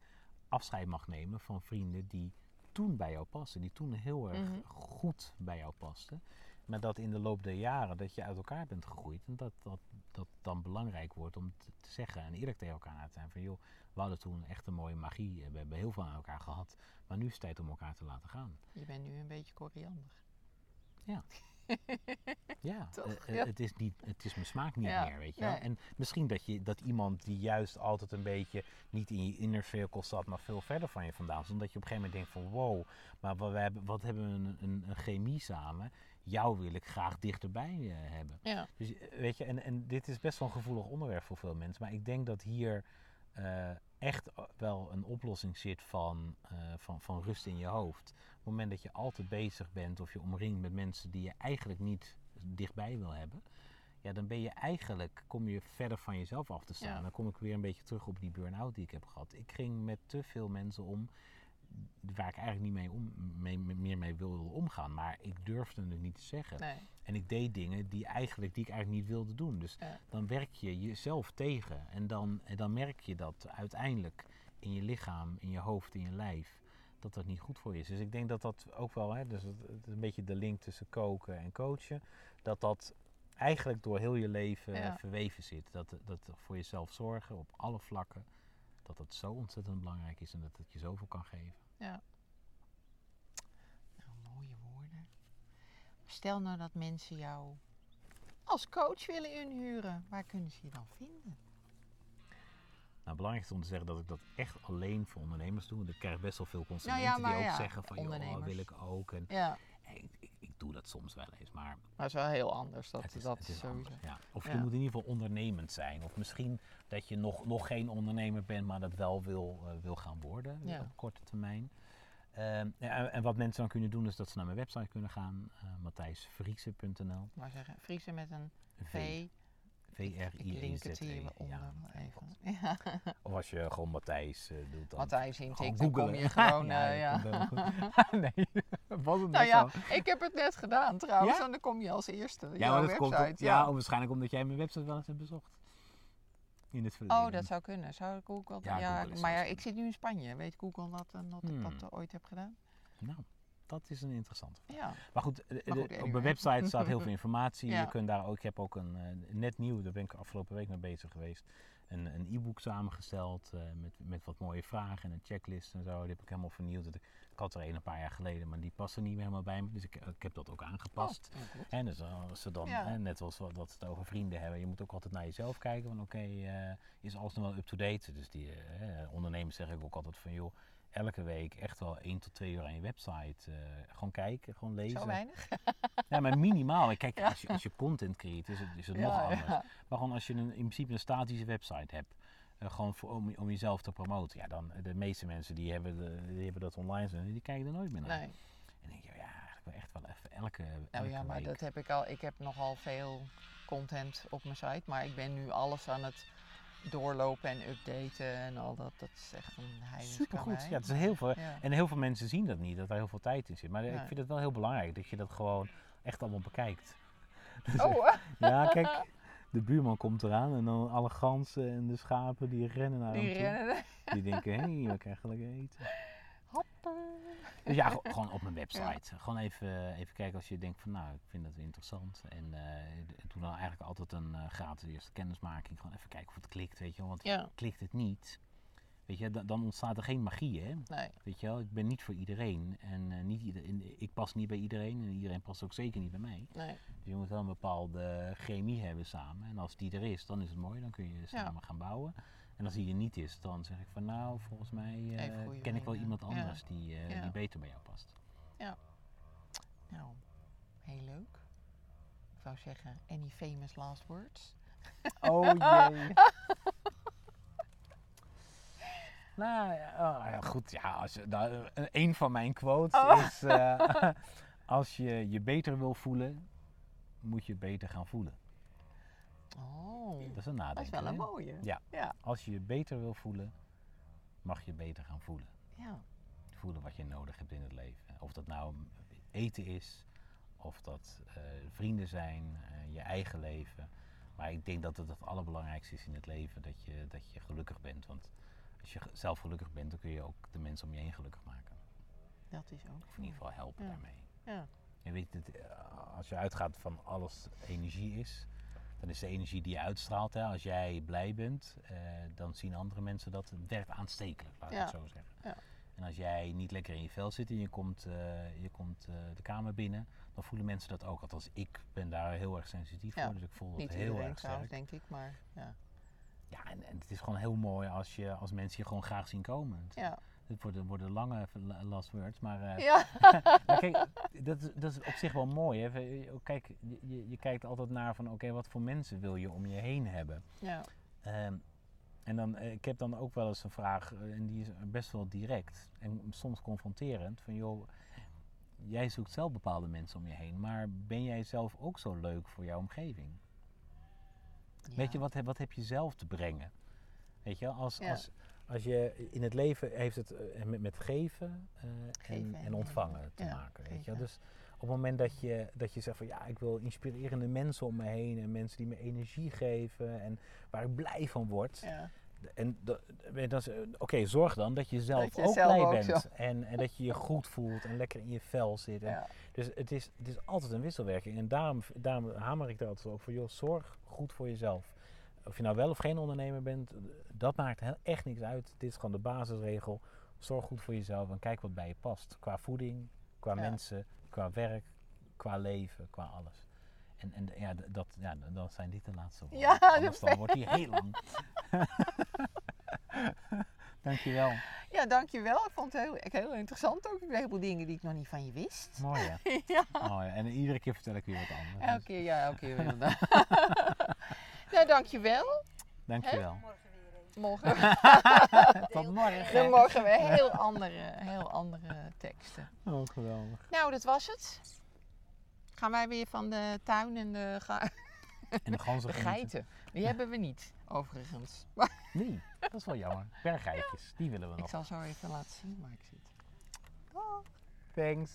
afscheid mag nemen van vrienden die toen bij jou pasten, die toen heel erg Mhm. goed bij jou pasten. Maar dat in de loop der jaren dat je uit elkaar bent gegroeid en dat dat, dat dan belangrijk wordt om te, zeggen en eerlijk tegen elkaar te zijn van joh, we hadden toen echt een mooie magie, we hebben heel veel aan elkaar gehad, maar nu is het tijd om elkaar te laten gaan. Je bent nu een beetje koriander. Ja, Toch? eh, eh, Ja. Het, is niet, het is mijn smaak niet Ja, meer, weet je nee. En misschien dat, je, dat iemand die juist altijd een beetje niet in je inner circle zat, maar veel verder van je vandaan stond, dat je op een gegeven moment denkt van wow, maar wat, we hebben, wat hebben we een, een, een chemie samen. Jou wil ik graag dichterbij eh, hebben. Ja. Dus eh, weet je, en, en dit is best wel een gevoelig onderwerp voor veel mensen. Maar ik denk dat hier eh, echt wel een oplossing zit van, van, van rust in je hoofd. Op het moment dat je altijd bezig bent of je omringt met mensen die je eigenlijk niet dichtbij wil hebben. Ja, dan ben je eigenlijk, kom je verder van jezelf af te staan. Ja. Dan kom ik weer een beetje terug op die burn-out die ik heb gehad. Ik ging met te veel mensen om waar ik eigenlijk niet mee om, mee, meer mee wilde omgaan. Maar ik durfde het niet te zeggen. Nee. En ik deed dingen die, eigenlijk, die ik eigenlijk niet wilde doen. Dus Ja. dan werk je jezelf tegen. En dan, en dan merk je dat uiteindelijk in je lichaam, in je hoofd, in je lijf, dat dat niet goed voor je is. Dus ik denk dat dat ook wel, hè, dus het, het is een beetje de link tussen koken en coachen, dat dat eigenlijk door heel je leven Ja. verweven zit. Dat, dat voor jezelf zorgen op alle vlakken, dat dat zo ontzettend belangrijk is en dat het je zoveel kan geven. Ja. Nou, mooie woorden. Stel nou dat mensen jou als coach willen inhuren. Waar kunnen ze je dan vinden? Nou, belangrijk is om te zeggen dat ik dat echt alleen voor ondernemers doe. Want ik krijg best wel veel Nou consumenten ja, maar die ook ja, zeggen van, joh, wil ik ook. En, Ja, doe dat soms wel eens, maar maar het is wel heel anders. Dat, het is, dat het is sowieso. anders. Ja. Of Ja. je moet in ieder geval ondernemend zijn. Of misschien dat je nog, nog geen ondernemer bent, maar dat wel wil, eh, wil gaan worden Ja. op korte termijn. Ehm, en- en wat mensen dan kunnen doen, is dat ze naar mijn website kunnen gaan, uh, matthijsvriezen.nl. Maar zeggen, Friese met een V. V. Ik link het hieronder Ja. even. Ja. Of als je gewoon Matthijs eh, doet, dan Matthijs intikt, dan kom je gewoon... ja, eh, ja. komt nee, was het Nou ja, zo. ik heb het net gedaan trouwens. En dan kom je als eerste. Ja, jouw maar dat komt website. ook- ja, waarschijnlijk omdat jij mijn website wel eens hebt bezocht. In het verleden. Oh, dat zou kunnen. Zou Google? Ja, Ja, Google maar ik zit nu in Spanje. Weet Google dat, en dat ik Hmm. dat eh, ooit heb gedaan? Nou, dat is een interessante vraag. Ja. Maar goed, eh, Maar op mijn website staat heel veel informatie. Ja. Je kunt daar ook, ik heb ook een eh, net nieuw, daar ben ik afgelopen week mee bezig geweest. Een, e-book samengesteld eh, met, met wat mooie vragen en een checklist en zo. Die heb ik helemaal vernieuwd. Dat- Ik had er een een paar jaar geleden, maar die paste niet meer helemaal bij me. Dus ik, ik heb dat ook aangepast. Oh, goed. En dus als ze dan, Ja. hè, net zoals we dat het over vrienden hebben, je moet ook altijd naar jezelf kijken. Van oké, eh, is alles nog wel up-to-date? Dus die eh, ondernemers zeg ik ook altijd van joh, elke week echt wel één tot twee uur aan je website. eh, gewoon kijken, gewoon lezen. Zo weinig? Ja, maar minimaal. Kijk, Ja. als, je, als je content creëert, is het, is het nog anders. ja. Maar gewoon als je een, in principe een statische website hebt, eh, gewoon voor, om, om jezelf te promoten. Ja, dan de meeste mensen die hebben, de- die hebben dat online staan, die kijken er nooit meer naar. Nee. En dan denk je, ja, eigenlijk wel echt wel even elke, Nou elke ja, maar week. dat heb ik al. Ik heb nogal veel content op mijn site, maar ik ben nu alles aan het doorlopen en updaten en al dat. Dat is echt een heilig Supergoed. Ja, het is heel veel. Ja. En heel veel mensen zien dat niet, dat daar heel veel tijd in zit. Maar ik vind het wel heel belangrijk dat je dat gewoon echt allemaal bekijkt. Oh, hè? Ja, kijk, de buurman komt eraan en dan alle ganzen en de schapen die rennen naar die hem toe. rennen. Die denken, hé, hey, we krijgen lekker eten. Dus ja, gewoon op mijn website. Gewoon even, even kijken als je denkt van nou, ik vind dat interessant. En d- doe dan eigenlijk altijd een eh, gratis eerste kennismaking. Gewoon even kijken of het klikt, weet je wel. Want Ja, klikt het niet, weet je, dan, dan ontstaat er geen magie, hè. nee. Weet je wel, ik ben niet voor iedereen. En eh, niet ieder, ik pas niet bij iedereen en iedereen past ook zeker niet bij mij. nee. Dus je moet wel een bepaalde chemie hebben samen. En als die er is, dan is het mooi. Dan kun je samen gaan bouwen. En als die er niet is, dan zeg ik van nou, volgens mij eh, ken ik wel iemand Ja. anders die, eh, Ja. die beter bij jou past. Nou, heel leuk. Ik wou zeggen, any famous last words? Oh jee. nou ja, oh, ja, goed. Ja, als je, nou, eh, een van mijn quotes Oh. is: eh, Als je je beter wil voelen, moet je beter gaan voelen. Oh, Dat is een nadenken. dat is wel een mooie. Ja. Ja. Als je je beter wil voelen, mag je beter gaan voelen. ja. Voelen wat je nodig hebt in het leven. Of dat nou eten is, of dat eh, vrienden zijn, eh, je eigen leven. Maar ik denk dat het het allerbelangrijkste is in het leven dat je, dat je gelukkig bent. Want als je zelf gelukkig bent, dan kun je ook de mensen om je heen gelukkig maken. Dat is ook. Of in ieder geval helpen Ja. daarmee. Ja. Je weet, het, eh, als je uitgaat van alles energie is, dan is de energie die je uitstraalt. Hè. Als jij blij bent, eh, dan zien andere mensen dat. Het werkt aanstekelijk, laat ik Ja. het zo zeggen. Ja. En als jij niet lekker in je vel zit en je komt, eh, je komt eh, de kamer binnen, dan voelen mensen dat ook. Althans, ik ben daar heel erg sensitief Ja. voor, dus ik voel dat Niet heel erg sterk. denk ik, maar ja. Ja, en, en het is gewoon heel mooi als, je, als mensen je gewoon graag zien komen. Het, Ja. Het worden, worden lange la- last words, maar eh, Ja. maar kijk, dat, is- dat is op zich wel mooi. Hè? Je- Kijk, je, je- kijkt altijd naar van oké, wat voor mensen wil je om je heen hebben? ja. Ehm, en dan, eh, ik heb dan ook wel eens een vraag, eh, en die is best wel direct en soms confronterend. Van joh, jij zoekt zelf bepaalde mensen om je heen, maar ben jij zelf ook zo leuk voor jouw omgeving? Weet je, wat, heb- wat heb je zelf te brengen? Weet je, als, Ja. als, als je in het leven heeft het eh, met, met geven, eh, Geven en, en en ontvangen te Ja, maken. Weet je? Dus op het moment dat je, dat je zegt van ja, ik wil inspirerende mensen om me heen en mensen die me energie geven en waar ik blij van word. ja. En eh, oké, zorg dan dat je zelf Dat je ook zelf blij ook bent en, en dat je je goed voelt en lekker in je vel zit. Ja. dus het is, het is altijd een wisselwerking. En daarom, daarom hamer ik er altijd op voor, joh, zorg goed voor jezelf. Of je nou wel of geen ondernemer bent, dat maakt echt niks uit. Dit is gewoon de basisregel. Zorg goed voor jezelf en kijk wat bij je past. Qua voeding, qua Ja. mensen, qua werk, qua leven, qua alles. En, en ja, dat, ja, dan zijn dit de laatste woorden. Ja, dat Anders dan wordt die heel lang. Dankjewel. ja, dankjewel. Ik vond het heel, heel interessant ook. Een heleboel dingen die ik nog niet van je wist. Mooi hè? ja. Mooi. En iedere keer vertel ik weer wat anders. Elke keer, ja, elke keer weer. Nou, dankjewel. Dankjewel. Morgen, Tot morgen. dan morgen weer heel andere, heel andere teksten. Oh, geweldig. Nou, dat was het. Gaan wij weer van de tuin en de, ga- En de ganzen de geiten. Die hebben we niet, overigens. Maar Nee, dat is wel jammer. Berggeitjes, die willen we ik nog. zal zo even laten zien waar ik zit. Thanks.